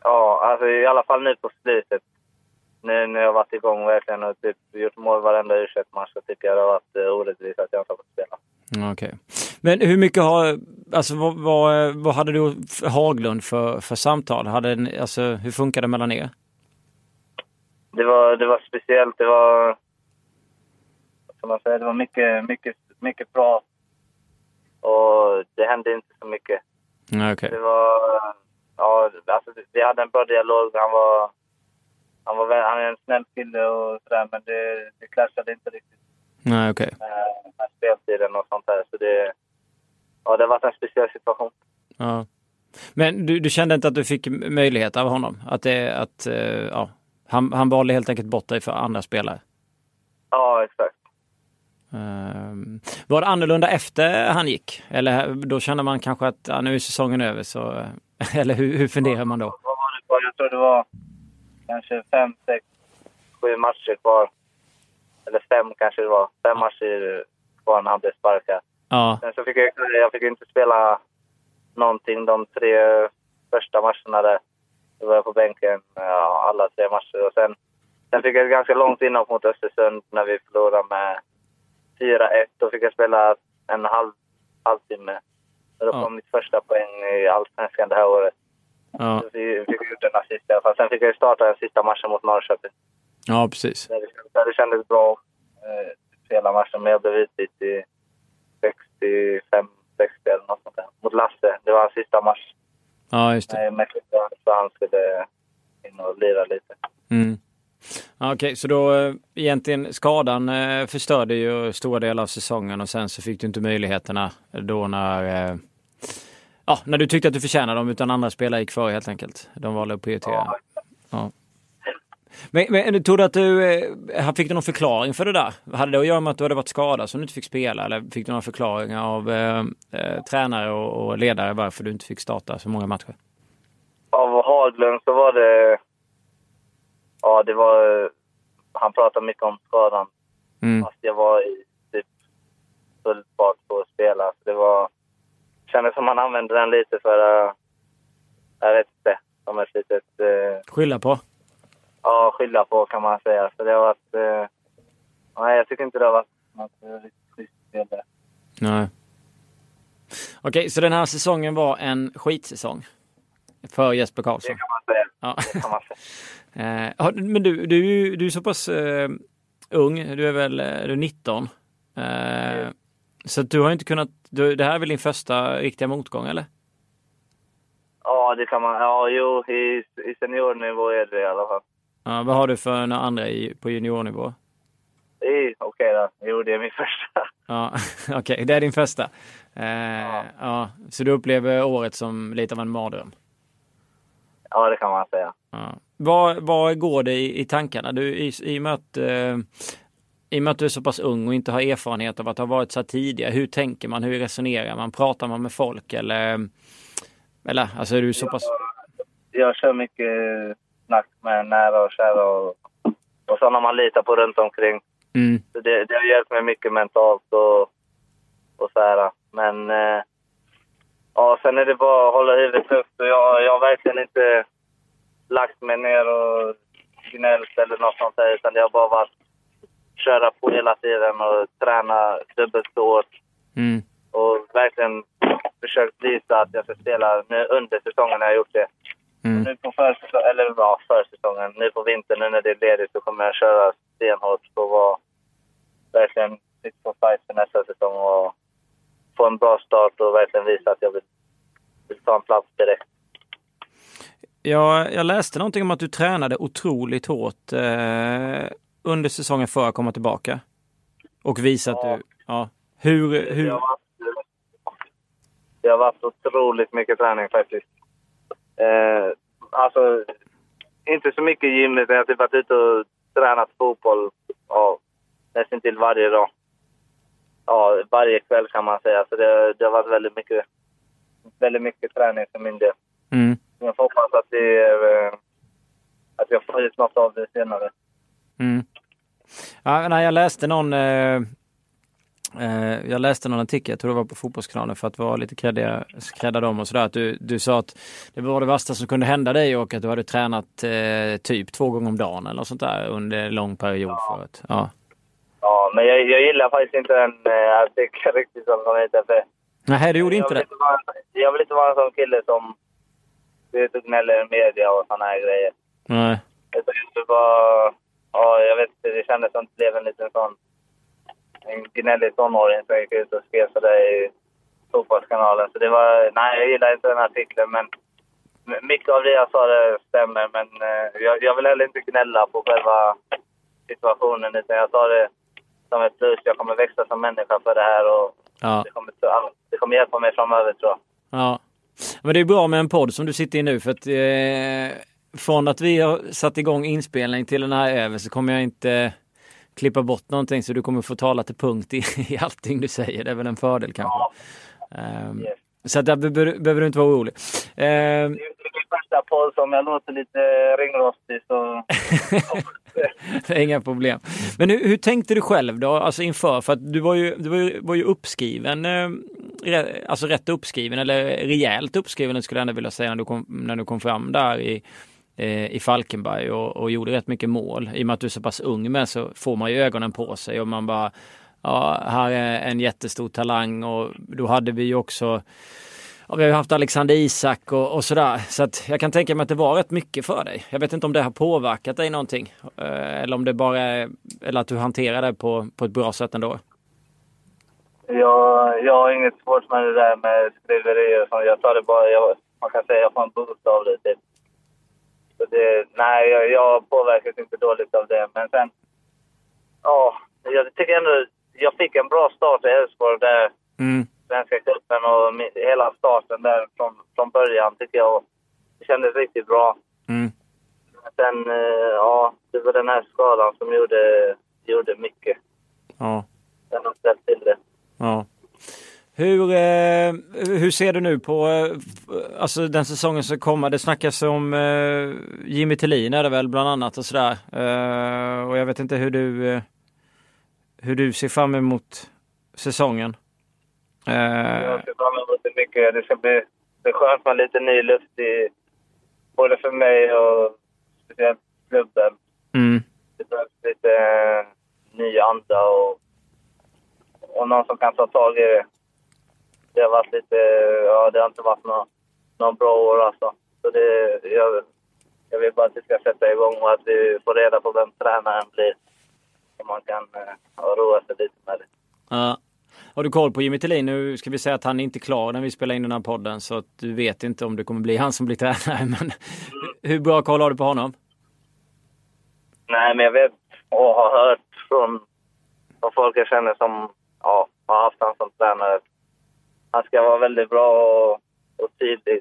Speaker 3: Ja, alltså i alla fall nu på slutet. Nu när jag har varit igång verkligen och typ gjort mål varenda u match så tycker jag det har varit eh, orättvist att jag inte har fått spela.
Speaker 1: Okej. Okay. Men hur mycket har, alltså vad, vad, vad hade du Haglund för, för samtal? Hade, alltså, hur funkar det mellan er?
Speaker 3: Det var, det var speciellt. Det var, som man säger, det var mycket, mycket, mycket prat. Och det hände inte så mycket.
Speaker 1: Okay.
Speaker 3: Det var, ja, alltså vi hade en bra dialog. Han var, han var, han är en snäll kille och sådär, men det, det clashade inte riktigt.
Speaker 1: Nej, okej.
Speaker 3: Okay. Med, med speltiden och sånt där. Så det, ja, det har varit en speciell situation.
Speaker 1: Ja. Men du, du kände inte att du fick möjlighet av honom? Att det, att, uh, ja, han, han valde helt enkelt bort dig för andra spelare?
Speaker 3: Ja, exakt.
Speaker 1: Uh, var det annorlunda efter han gick? Eller då kände man kanske att ja, nu är säsongen över så... (laughs) Eller hur, hur funderar man då?
Speaker 3: Jag tror det var kanske fem, sex, sju matcher kvar. Eller fem kanske det var. Fem matcher kvar när han blev sparkad.
Speaker 1: Ja.
Speaker 3: Sen så fick jag, jag fick inte spela någonting de tre första matcherna där. Då var jag på bänken ja, alla tre matcher. Och sen, sen fick jag ett ganska långt inhopp mot Östersund när vi förlorade med 4-1. Då fick jag spela en halv, halvtimme. Och då ja. kom mitt första poäng i Allsvenskan det här året.
Speaker 1: Ja.
Speaker 3: Så vi fick ut en assist i alla fall. Sen fick jag starta den sista matchen mot Norrköping.
Speaker 1: Ja, precis.
Speaker 3: Där det, kändes bra eh, hela matchen, men jag blev utbytt i 65, 60 eller något sånt där. Mot Lasse. Det var hans sista match.
Speaker 1: Ja, just det.
Speaker 3: Med så han skulle in och lira lite.
Speaker 1: Mm. Okej, okay, så då äh, egentligen skadan äh, förstörde ju stora delar av säsongen och sen så fick du inte möjligheterna då när äh, Ja, när du tyckte att du förtjänade dem utan andra spelare gick före helt enkelt. De valde att prioritera. Ja. Men, men tror du att du, eh, fick du någon förklaring för det där? Hade det att göra med att du hade varit skadad så du inte fick spela eller fick du några förklaringar av eh, eh, tränare och, och, ledare varför du inte fick starta så många matcher?
Speaker 3: Av Haglund så var det, ja det var, han pratade mycket om skadan.
Speaker 1: Mm.
Speaker 3: Fast jag var i typ full fart på att spela. Så det var, kändes som han använde den lite för, uh, jag vet inte, som ett litet... Uh,
Speaker 1: Skylla på?
Speaker 3: Ja, skylla på kan man säga. Så det har varit... Uh, nej, jag tycker inte det har varit något riktigt schysst spel där.
Speaker 1: Nej. Okej, så den här säsongen var en skitsäsong? För Jesper Karlsson?
Speaker 3: Det kan man säga.
Speaker 1: Ja.
Speaker 3: Det kan man
Speaker 1: säga. (laughs) uh, men du, du, du är så pass uh, ung, du är väl du är 19? Mm. Så du har inte kunnat, du, det här är väl din första riktiga motgång eller?
Speaker 3: Ja, det kan man, ja jo, i, i seniornivå är det i alla fall.
Speaker 1: Ja, vad har du för några andra i, på juniornivå?
Speaker 3: Okej okay då, jo det är min (laughs) första.
Speaker 1: Ja, (laughs) okej, okay, det är din första. Eh, ja. ja. Så du upplever året som lite av en mardröm?
Speaker 3: Ja, det kan man säga.
Speaker 1: Ja. Vad, vad går det i, i tankarna? Du, i, i, möt, eh, i och med att du är så pass ung och inte har erfarenhet av att ha varit så här tidigare, hur tänker man? Hur resonerar man? Pratar man med folk eller? Eller alltså är du så pass?
Speaker 3: Jag, jag kör mycket snack med nära och kära och, och sådana man litar på runt omkring.
Speaker 1: Mm.
Speaker 3: Så det, det har hjälpt mig mycket mentalt och, och så här. Men eh, ja, sen är det bara att hålla huvudet högt. Och jag, jag har verkligen inte lagt mig ner och gnällt eller något sånt där, utan det har bara varit köra på hela tiden och träna dubbelt så hårt.
Speaker 1: Mm.
Speaker 3: Och verkligen försökt visa att jag ska spela nu under säsongen har jag gjort det.
Speaker 1: Mm.
Speaker 3: Nu på försäsongen, eller ja, försäsongen, nu på vintern nu när det är ledigt så kommer jag köra stenhårt och vara verkligen fit for fight för nästa säsong och få en bra start och verkligen visa att jag vill, vill ta en plats direkt.
Speaker 1: Ja, jag läste någonting om att du tränade otroligt hårt eh, under säsongen för att komma tillbaka. Och visa ja. att du... Ja. Hur... hur...
Speaker 3: Det, har varit, det har varit otroligt mycket träning faktiskt. Eh, alltså, inte så mycket gym, utan jag har typ varit ute och tränat fotboll ja, nästan till varje dag. Ja, varje kväll kan man säga. Så det, det har varit väldigt mycket, väldigt mycket träning för min del.
Speaker 1: Mm.
Speaker 3: Jag får hoppas att, det, eh, att jag får ut något av det senare.
Speaker 1: Mm. Ja, nej, jag läste någon eh, eh, jag läste någon artikel, jag tror det var på Fotbollskanalen för att vara lite kredda dem och sådär. Att du, du sa att det var det värsta som kunde hända dig och att du hade tränat eh, typ två gånger om dagen eller sånt där under en lång period ja. förut. Ja.
Speaker 3: Ja, men jag, jag gillar faktiskt inte den eh, artikeln riktigt som de heter. För
Speaker 1: Nej, du gjorde inte det?
Speaker 3: Vara, jag vill inte vara en sån kille som gnäller i media och såna här grejer.
Speaker 1: Nej.
Speaker 3: Det var, ja, jag vet inte, det kändes som att det blev en liten sån en gnällig tonåring som gick ut och skrev sådär i Fotbollskanalen. Så det var, nej, jag gillar inte den artikeln, men mycket av det jag sa det stämmer. Men eh, jag, jag vill heller inte gnälla på själva situationen, utan jag tar det som ett plus. Jag kommer växa som människa för det här och ja. det, kommer, det kommer hjälpa mig framöver tror jag.
Speaker 1: Ja. Men det är bra med en podd som du sitter i nu för att eh, från att vi har satt igång inspelning till den här över så kommer jag inte klippa bort någonting så du kommer få tala till punkt i, (laughs) i allting du säger. Det är väl en fördel kanske. Ja. Um, yes. Så där behöver, behöver du inte vara orolig. Um, det
Speaker 3: är min första podd, så om jag låter lite ringrostig så... (laughs)
Speaker 1: Inga problem. Men hur, hur, tänkte du själv då, alltså inför? För att du var ju, du var ju, var ju uppskriven, eh, alltså rätt uppskriven eller rejält uppskriven skulle jag ändå vilja säga när du kom, när du kom fram där i Eh, i Falkenberg och, och, gjorde rätt mycket mål. I och med att du är så pass ung med så får man ju ögonen på sig och man bara ja, här är en jättestor talang och då hade vi ju också ja, vi har ju haft Alexander Isak och, och sådär. Så att jag kan tänka mig att det var rätt mycket för dig. Jag vet inte om det har påverkat dig någonting. Eh, eller om det bara är, eller att du hanterar det på, på ett bra sätt ändå.
Speaker 3: Jag, jag har inget svårt med det där med skriverier. Jag tar det bara, jag, man kan säga jag får en boost av det. Typ. Så det, nej, jag, jag påverkas inte dåligt av det. Men sen, ja, jag tycker ändå, jag fick en bra start i Elfsborg där. Mm. Svenska cupen och hela starten där från, från början tycker jag. Det kändes riktigt bra. Mm. Sen, eh, ja, det var den här skadan som gjorde, gjorde mycket.
Speaker 1: Ja.
Speaker 3: Den har ställt till det.
Speaker 1: Ja. Hur, eh, hur ser du nu på eh, alltså den säsongen som kommer? Det snackas om eh, Jimmy Tillin är det väl bland annat och sådär. Eh, och jag vet inte hur du, eh, hur du ser fram emot säsongen.
Speaker 3: Eh, jag ser fram emot det mycket. Det ska bli det skönt med lite ny luft i både för mig och speciellt klubben.
Speaker 1: Mm.
Speaker 3: Det behövs lite ny anda och, och någon som kan ta tag i det det har varit lite, ja det har inte varit några, bra år alltså. Så det, jag, jag vill bara att vi ska sätta igång och att vi får reda på vem tränaren blir. Så man kan ja, roa sig lite med det.
Speaker 1: Ja. Har du koll på Jimmy Tillin? Nu ska vi säga att han är inte klar när vi spelar in den här podden så att du vet inte om det kommer bli han som blir tränare. (laughs) Men hur bra koll har du på honom?
Speaker 3: Nej, men jag vet och har hört från, från folk jag känner som ja, har haft honom som tränare han ska vara väldigt bra och, och tydlig.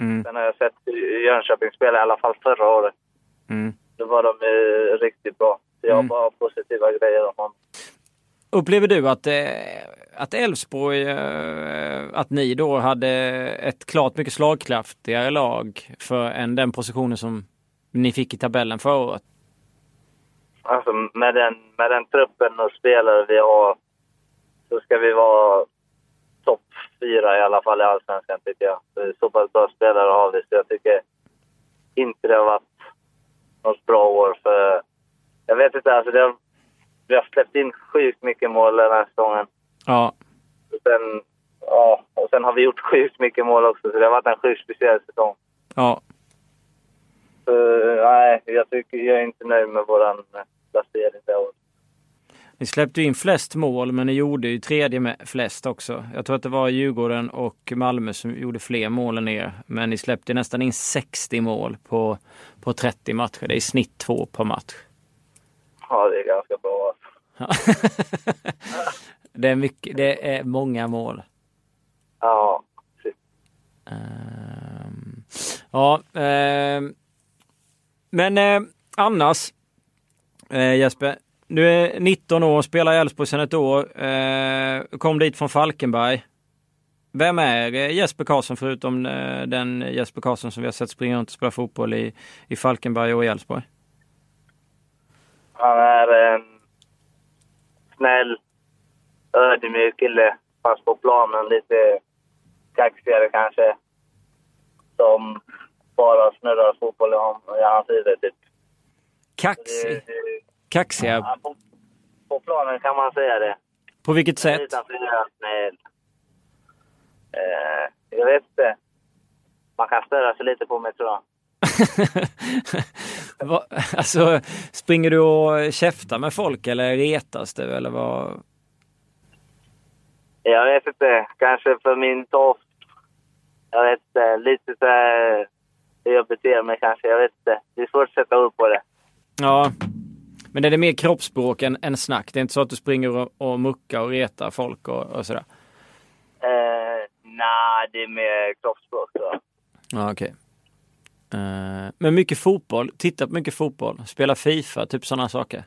Speaker 3: Mm. Sen har jag sett Jönköping spela i alla fall förra året.
Speaker 1: Mm.
Speaker 3: Då var de riktigt bra. Så jag har mm. bara positiva grejer om honom.
Speaker 1: Upplever du att, eh, att Elfsborg, eh, att ni då hade ett klart mycket slagkraftigare lag för än den positionen som ni fick i tabellen förra året?
Speaker 3: Alltså med den, med den truppen och spelare vi har så ska vi vara topp fyra i alla fall i Allsvenskan tycker jag. Så pass bra spelare har vi så jag tycker inte det har varit något bra år för... Jag vet inte, alltså det har, vi har släppt in sjukt mycket mål den här säsongen.
Speaker 1: Ja.
Speaker 3: Och sen, ja, och sen har vi gjort sjukt mycket mål också så det har varit en sjukt speciell säsong.
Speaker 1: Ja.
Speaker 3: Så, nej, jag, tycker, jag är inte nöjd med vår placering det året.
Speaker 1: Ni släppte in flest mål men ni gjorde ju tredje med flest också. Jag tror att det var Djurgården och Malmö som gjorde fler mål än er. Men ni släppte nästan in 60 mål på, på 30 matcher. Det är i snitt två per match.
Speaker 3: Ja, det är ganska bra. (laughs)
Speaker 1: det, är mycket, det är många mål.
Speaker 3: Ja,
Speaker 1: um, Ja, um, men uh, annars uh, Jesper, du är 19 år, spelar i Elfsborg sedan ett år. Eh, kom dit från Falkenberg. Vem är Jesper Karlsson förutom eh, den Jesper Karlsson som vi har sett springa runt och spela fotboll i, i Falkenberg och i Elfsborg?
Speaker 3: Han är en snäll, ödmjuk kille. Fast på planen lite kaxigare kanske. Som bara snurrar fotboll i hans huvud typ.
Speaker 1: Kaxig?
Speaker 3: Det- det-
Speaker 1: Kaxiga?
Speaker 3: Ja, på, på planen kan man säga det.
Speaker 1: På vilket sätt?
Speaker 3: Snäll. Eh, jag vet inte. Man kan störa sig lite på mig tror jag. (laughs)
Speaker 1: Va, alltså, springer du och käftar med folk eller retas du eller vad?
Speaker 3: Jag vet inte. Kanske för min tofs. Jag vet inte. Lite så här hur jag beter mig kanske. Jag vet inte. Det är svårt att sätta upp på det.
Speaker 1: Ja. Men är det mer kroppsspråk än, än snack? Det är inte så att du springer och, och muckar och retar folk och, och sådär?
Speaker 3: Eh, Nej, det är mer kroppsspråk tror jag.
Speaker 1: Ja, okej. Eh, men mycket fotboll, titta på mycket fotboll, spela Fifa, typ sådana saker.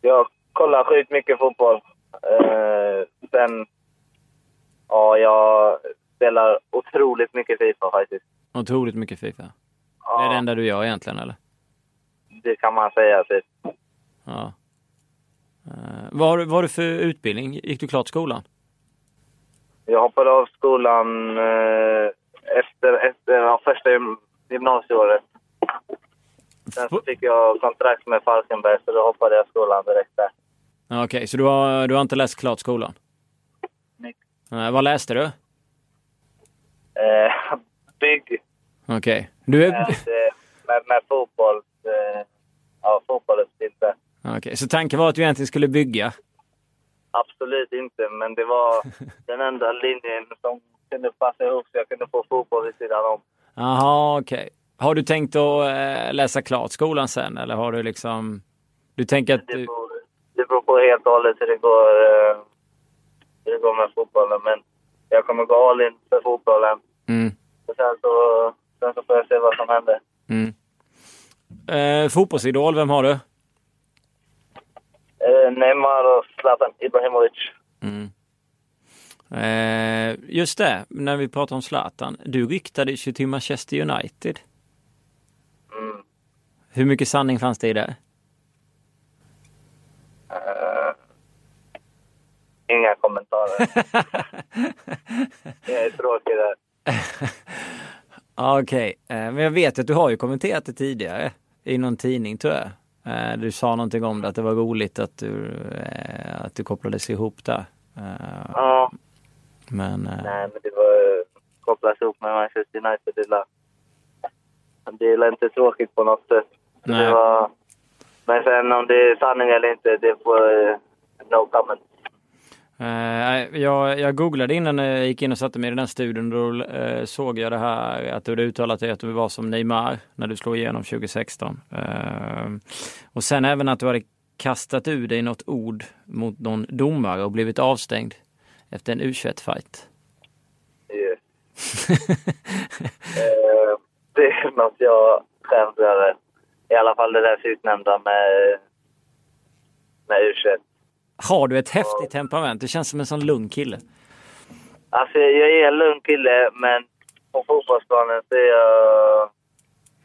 Speaker 3: Jag kollar sjukt mycket fotboll. Eh, sen... Ja, jag spelar otroligt mycket Fifa faktiskt.
Speaker 1: Otroligt mycket Fifa. Det
Speaker 3: Ja,
Speaker 1: är det enda du gör egentligen eller?
Speaker 3: Det kan man säga. Typ.
Speaker 1: Ja. Eh, vad, vad har du för utbildning? Gick du klart skolan?
Speaker 3: Jag hoppade av skolan eh, efter, efter ja, första gym- gymnasieåret. Sen så fick jag kontrakt med Falkenberg så då hoppade jag skolan direkt där.
Speaker 1: Okej, så du har, du har inte läst klart skolan?
Speaker 3: Nej.
Speaker 1: Eh, vad läste du?
Speaker 3: Eh, (laughs) bygg
Speaker 1: Okej. Du är...
Speaker 3: med, eh, med, med fotboll. Eh, ja, fotbollsutbildning.
Speaker 1: Okej, så tanken var att du egentligen skulle bygga?
Speaker 3: Absolut inte, men det var (laughs) den enda linjen som kunde passa ihop så jag kunde få fotboll vid sidan om.
Speaker 1: Jaha, okej. Har du tänkt att eh, läsa klart skolan sen eller har du liksom... Du tänker att
Speaker 3: Det beror, det beror på helt och hållet hur det går, eh, hur det går med fotbollen. Men jag kommer gå all in för fotbollen.
Speaker 1: Mm,
Speaker 3: Och sen så, sen så får jag se vad som händer.
Speaker 1: mm. Eh, fotbollsidol, vem har du?
Speaker 3: Eh, Neymar och Zlatan Ibrahimovic.
Speaker 1: Mm. Eh, just det, när vi pratar om Zlatan. Du ryktades ju till Manchester United.
Speaker 3: Mm.
Speaker 1: Hur mycket sanning fanns det i det?
Speaker 3: Eh, inga kommentarer. (laughs) jag är tråkig där. (laughs)
Speaker 1: Okej, eh, men jag vet att du har ju kommenterat det tidigare i någon tidning tror jag. Eh, du sa någonting om det, att det var roligt att du, eh, att du kopplades ihop där. Eh,
Speaker 3: Ja,
Speaker 1: men
Speaker 3: nej men det var kopplas ihop med Manchester United. Det är la- det är inte tråkigt på något sätt.
Speaker 1: Nej.
Speaker 3: Det var, men sen om det är sanning eller inte, det får no comment.
Speaker 1: Eh, jag, jag googlade innan jag gick in och satte mig i den här studion. Då eh, såg jag det här att du hade uttalat dig att du var som Neymar när du slog igenom 2016. Eh, och sen även att du hade kastat ur dig något ord mot någon domare och blivit avstängd efter en U21-fight.
Speaker 3: Yes. (laughs) Eh, det är något jag skäms över. I alla fall det där sistnämnda med, med U21.
Speaker 1: Har du ett häftigt temperament? Du känns som en sån lugn kille.
Speaker 3: Alltså jag är en lugn kille, men på fotbollsplanen så är jag...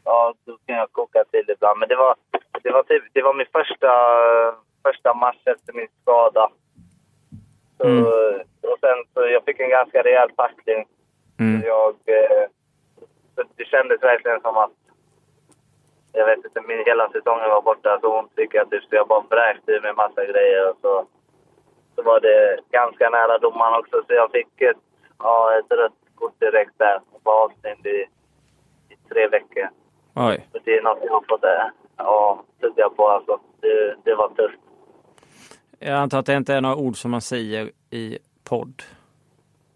Speaker 3: Ja, då kan jag koka till ibland. Men det var, det var, typ, det var min första, första match efter min skada. Så,
Speaker 1: Mm.
Speaker 3: Och sen så jag fick en ganska rejäl tackling.
Speaker 1: Mm.
Speaker 3: Jag, eh, så det kändes verkligen som att... Jag vet inte, min hela säsongen var borta så ont fick jag typ, så jag bara vräkte ur mig massa grejer. Och så, så var det ganska nära domaren också, så jag fick ett, ja, ett rött kort direkt där. Och var avstängd i, i tre veckor.
Speaker 1: Oj.
Speaker 3: Så det är något jag har fått äh, ja, tugga på alltså. Det, det var tufft.
Speaker 1: Jag antar att det inte är några ord som man säger i podd.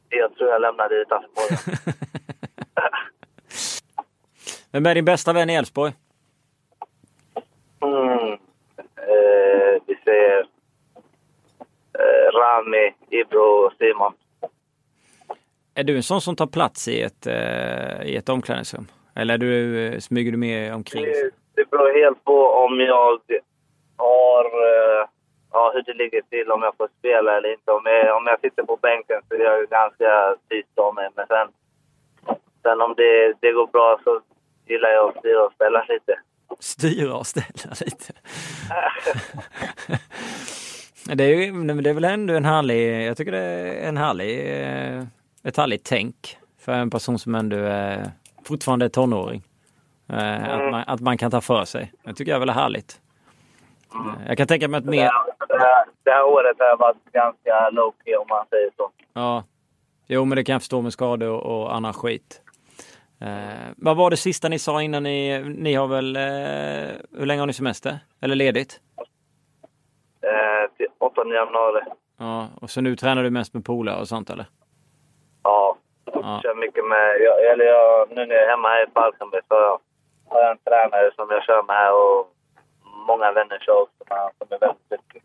Speaker 3: Jag tror jag lämnade det utanför bollen. (laughs) (laughs)
Speaker 1: Vem är din bästa vän i Elfsborg?
Speaker 3: Mm. Eh, vi säger eh, Rami, Ibro och Simon.
Speaker 1: Är du en sån som tar plats i ett, eh, i ett omklädningsrum? Eller du, eh, smyger du med omkring?
Speaker 3: Det, det beror helt på om jag har... Eh, ja, hur det ligger till, om jag får spela eller inte. Om jag, om jag sitter på bänken så är jag ganska tyst av mig. Men sen, sen om det, det går bra så gillar jag att styra och ställa lite.
Speaker 1: Styra och ställa lite. (laughs) Det är, ju, det är väl ändå en härlig, jag tycker det är en härlig, eh, ett härligt tänk för en person som ändå är fortfarande är tonåring. Eh, Att, man, att man kan ta för sig. Det tycker jag är väl härligt. Eh, Jag kan tänka mig att
Speaker 3: Det
Speaker 1: mer,
Speaker 3: här, det, här, det här året har jag varit ganska low key om man säger så.
Speaker 1: ja. Jo men det kan jag förstå med skador och, och annan skit. Eh, vad var det sista ni sa innan ni, ni har väl, eh, hur länge har ni semester? Eller ledigt?
Speaker 3: Eh, till 8 januari.
Speaker 1: Ja, och så nu tränar du mest med polare och sånt eller?
Speaker 3: Ja.
Speaker 1: Ja.
Speaker 3: Kör mycket med... Jag, eller jag, nu när jag är hemma här i Falkenberg så har jag, jag en tränare som jag kör med här och många vänner kör också med som är väldigt duktiga.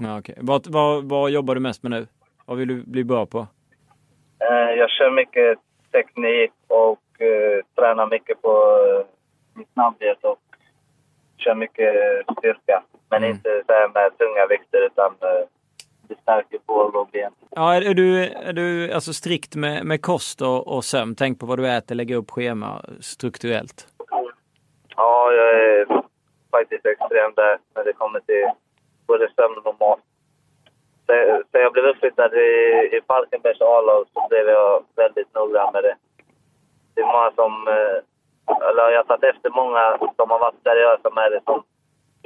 Speaker 1: Ja, okej. Vad, vad, vad jobbar du mest med nu? Vad vill du bli bra på?
Speaker 3: Eh, jag kör mycket teknik och eh, tränar mycket på eh, min snabbhet och kör mycket styrka. Men
Speaker 1: Mm.
Speaker 3: inte så här med tunga vikter utan eh, det stärker bål och ben.
Speaker 1: Ja, är, du, är du alltså strikt med, med kost och, och sömn? Tänk på vad du äter, lägga upp schema strukturellt.
Speaker 3: Ja, jag är faktiskt extrem där när det kommer till både sömn och mat. Sen sen jag blev uppflyttad i, i Falkenbergs A-lag så blev jag väldigt noggrann med det. Det är många som... eh, Eller jag har tagit efter många som har varit seriösa med det. Som,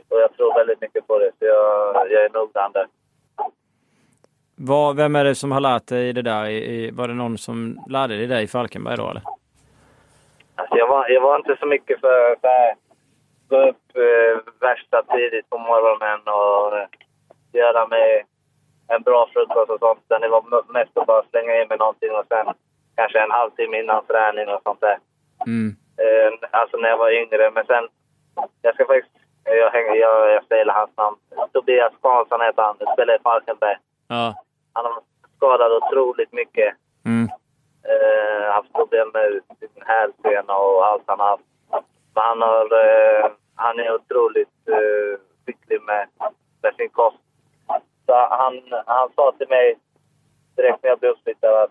Speaker 3: och jag tror väldigt mycket på det, så jag, jag är noggrann där.
Speaker 1: Vad, vem är det som har lärt dig det där? I, i, var det någon som lärde dig det i Falkenberg då eller?
Speaker 3: Alltså jag, var, jag var inte så mycket för här, gå upp eh, värsta tidigt på morgonen och eh, göra mig en bra frukost och sånt. Utan det var mest att bara slänga in med någonting och sen kanske en halvtimme innan träning och sånt där.
Speaker 1: Mm.
Speaker 3: Eh, alltså när jag var yngre. Men sen, jag ska faktiskt, jag, hänger, jag, jag säger hans namn. Tobias Karlsson heter han, spelar i Falkenberg.
Speaker 1: Ja.
Speaker 3: Han har varit skadad otroligt mycket.
Speaker 1: Mm.
Speaker 3: Eh, haft problem med sin hälsena och allt han har haft. Men han, har, eh, han är otroligt eh, skicklig med, med sin kost. Så han, han sa till mig direkt när jag blev uppflyttad att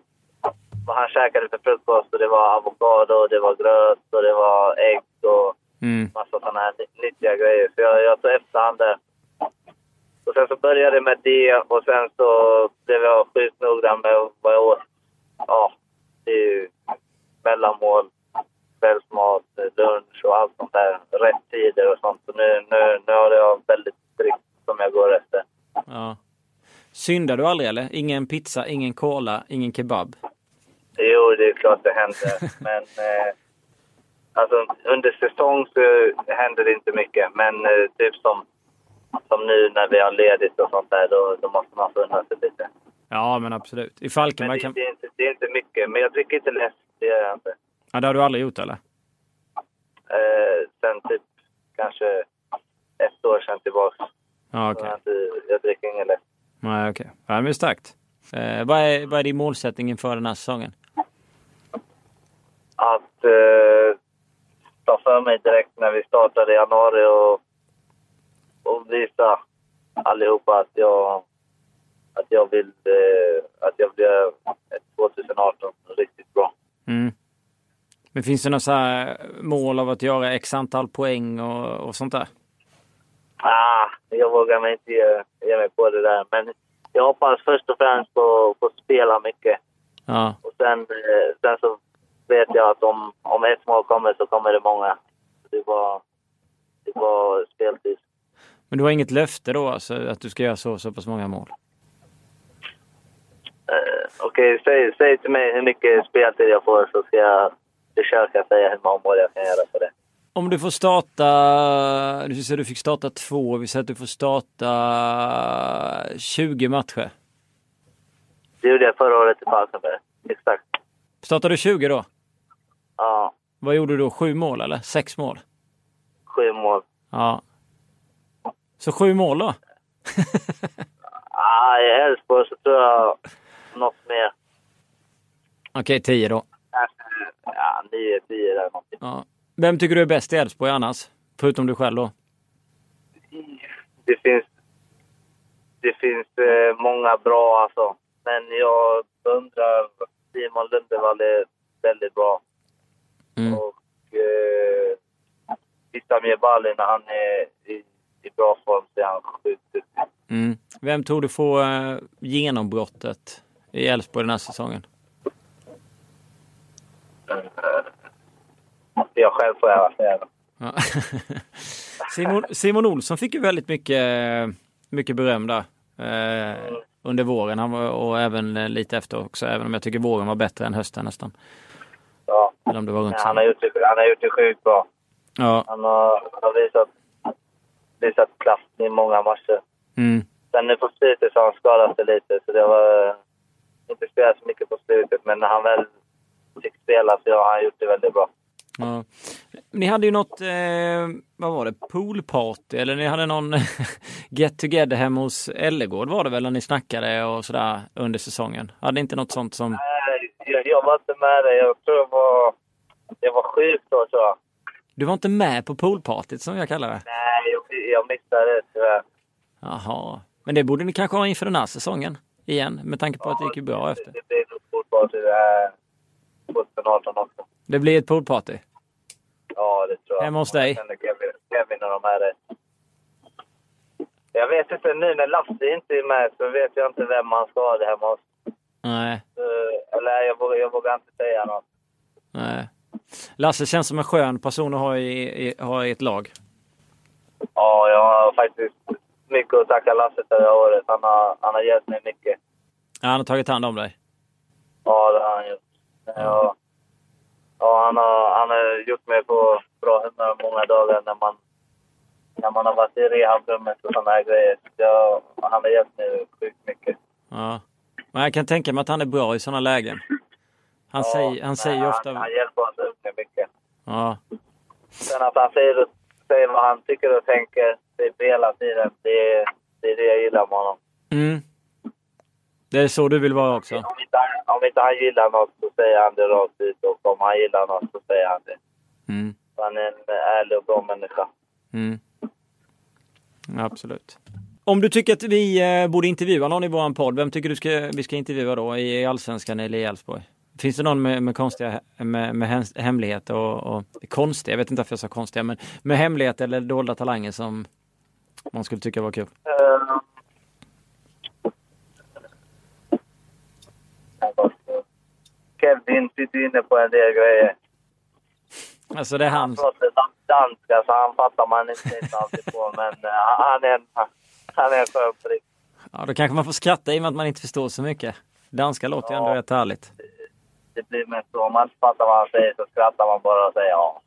Speaker 3: vad han käkade för frukost och det var avokado, det var gröt och det var ägg och
Speaker 1: Mm.
Speaker 3: massa sådana här ny- nyttiga grejer. Så jag, jag tog efter han där. Och sen så började jag med det och sen så blev jag sjukt noggrann med vad jag åt. Ja, det är ju mellanmål, kvällsmat, lunch och allt sånt där. Rätt tider och sånt. Så nu, nu, nu har jag väldigt strikt som jag går efter.
Speaker 1: ja. Syndar du aldrig eller? Ingen pizza, ingen cola, ingen kebab?
Speaker 3: Jo, det är klart det händer. (laughs) Men eh, alltså, under säsong så händer det inte mycket. Men eh, typ som, som nu när vi har ledigt och sånt där, då, då måste man få undan sig lite.
Speaker 1: Ja men absolut. I Falkenberg
Speaker 3: det,
Speaker 1: kan...
Speaker 3: det, är inte, det är inte mycket. Men jag dricker inte läsk, det gör jag inte.
Speaker 1: Ja, det har du aldrig gjort eller?
Speaker 3: Eh, sen typ kanske ett år sedan tillbaka. Så
Speaker 1: okej.
Speaker 3: jag, jag dricker ingen läsk.
Speaker 1: Nej okej. Ja men starkt. Eh, vad, är, vad är din målsättning inför den här säsongen?
Speaker 3: Att eh, ta för mig direkt när vi startar i januari och, och visa allihopa att jag, att jag vill eh, att jag ett 2018 riktigt bra.
Speaker 1: Mm. Men finns det några så mål av att göra x antal poäng och, och sånt där?
Speaker 3: Ah, jag vågar mig inte ge, ge mig på det där. Men jag hoppas först och främst på på att spela mycket.
Speaker 1: Ja.
Speaker 3: Och sen, eh, sen så vet jag att om, om ett mål kommer så kommer det många. Det var, det var speltid.
Speaker 1: Men du har inget löfte då alltså att du ska göra så, så pass många mål?
Speaker 3: Eh, Okej, säg, säg till mig hur mycket speltid jag får så ska jag försöka säga hur många mål jag kan göra på det.
Speaker 1: Om du får starta, du säger du fick starta två, vi säger att du får starta 20 matcher.
Speaker 3: Det gjorde jag förra året i Falkenberg. Exakt.
Speaker 1: Startade du 20 då?
Speaker 3: Ja,
Speaker 1: Vad gjorde du då? Sju mål eller? Sex mål?
Speaker 3: sju mål.
Speaker 1: Ja. Så sju mål då? (laughs)
Speaker 3: Ah, I Elfsborg så tror jag något mer.
Speaker 1: Okej, tio då.
Speaker 3: Ja, nio, tio eller någonting.
Speaker 1: Ja. Vem tycker du är bäst i Elfsborg annars? Förutom du själv då?
Speaker 3: Det finns, det finns eh, många bra alltså. Men jag undrar, Simon Lundevall är väldigt bra.
Speaker 1: Mm.
Speaker 3: Och eh, Issam Jebali när han är i, i bra form så är han sjukt.
Speaker 1: Mm. Vem tror du får eh, genombrottet i Elfsborg den här säsongen?
Speaker 3: Måste jag själv få göra säga det.
Speaker 1: Ja. (laughs) Simon, Simon Olsson fick ju väldigt mycket, mycket beröm där. Eh, under våren och även lite efter också. Även om jag tycker våren var bättre än hösten nästan.
Speaker 3: Ja.
Speaker 1: Eller om det var runt samma.
Speaker 3: han har gjort det, han har gjort det sjukt bra.
Speaker 1: Ja.
Speaker 3: Han har, har visat, visat klass i många matcher.
Speaker 1: Mm.
Speaker 3: Sen nu på slutet så har han skadat sig lite, så det var inte spelat så mycket på slutet. Men när han väl fick spela så har han gjort det väldigt bra.
Speaker 1: Ja. Ni hade ju något, eh, vad var det, poolparty eller ni hade någon get together hemma hos Ellegård var det väl när ni snackade och sådär under säsongen? Hade inte något sånt som...
Speaker 3: Nej, jag, jag var inte med dig. Jag tror jag var, jag var sjuk då, tror jag.
Speaker 1: Du var inte med på poolpartyt som jag kallar det?
Speaker 3: Nej, jag, jag missade det tyvärr.
Speaker 1: Jaha. Men det borde ni kanske ha inför den här säsongen igen med tanke på att det gick ju bra efter.
Speaker 3: Det blir nog äh, 2018 också.
Speaker 1: Det blir ett poolparty.
Speaker 3: Ja, det tror jag.
Speaker 1: Hemma hos dig?
Speaker 3: Kevin, och de här. är- Jag vet inte, nu när Lasse inte är med så vet jag inte vem man ska ha det hemma hos.
Speaker 1: Nej,
Speaker 3: Eh, Eller jag vågar, jag vågar inte säga något.
Speaker 1: nej. Lasse känns som en skön person att ha i, i, ha i ett lag.
Speaker 3: Ja, jag har faktiskt mycket att tacka Lasse för det här året. Han har, han har hjälpt mig mycket.
Speaker 1: Ja, han har tagit hand om dig.
Speaker 3: Ja, det har han gjort. Ja, ja han, har, han har gjort mig på bra humör många dagar när man, när man har varit i rehabrummet och sådana här grejer. Jag, han har hjälpt mig sjukt mycket.
Speaker 1: Ja. Men jag kan tänka mig att han är bra i sådana lägen. Han,
Speaker 3: Ja,
Speaker 1: säger, han säger
Speaker 3: han,
Speaker 1: ofta...
Speaker 3: Han hjälper oss upp med mycket.
Speaker 1: Ja.
Speaker 3: Sen att han säger, säger vad han tycker och tänker typ hela tiden. Det, är- det är det jag gillar med honom.
Speaker 1: Mm. Det är så du vill vara också?
Speaker 3: Om inte, han- om inte han gillar något så säger han det rakt ut och om han gillar något så säger han det.
Speaker 1: Mm.
Speaker 3: Han är en ärlig och bra människa.
Speaker 1: Mm. Absolut. Om du tycker att vi eh, borde intervjua någon i våran podd, vem tycker du ska, vi ska intervjua då i Allsvenskan eller i Elfsborg? Finns det någon med, med konstiga med, med hemligheter och, och konstiga, jag vet inte varför jag sa konstiga, men med hemligheter eller dolda talanger som man skulle tycka var kul?
Speaker 3: Eh, Kevin sitter inne på en del grejer.
Speaker 1: Alltså det är
Speaker 3: Han
Speaker 1: han.
Speaker 3: danska så han fattar man inte alltid på. Men eh, han är han är en skön prick.
Speaker 1: Ja, då kanske man får skratta i och med att man inte förstår så mycket. Danska låter ju ändå
Speaker 3: Ja.
Speaker 1: rätt härligt.
Speaker 3: Det blir mest så. Om man inte fattar vad han säger så skrattar man bara och säger ja.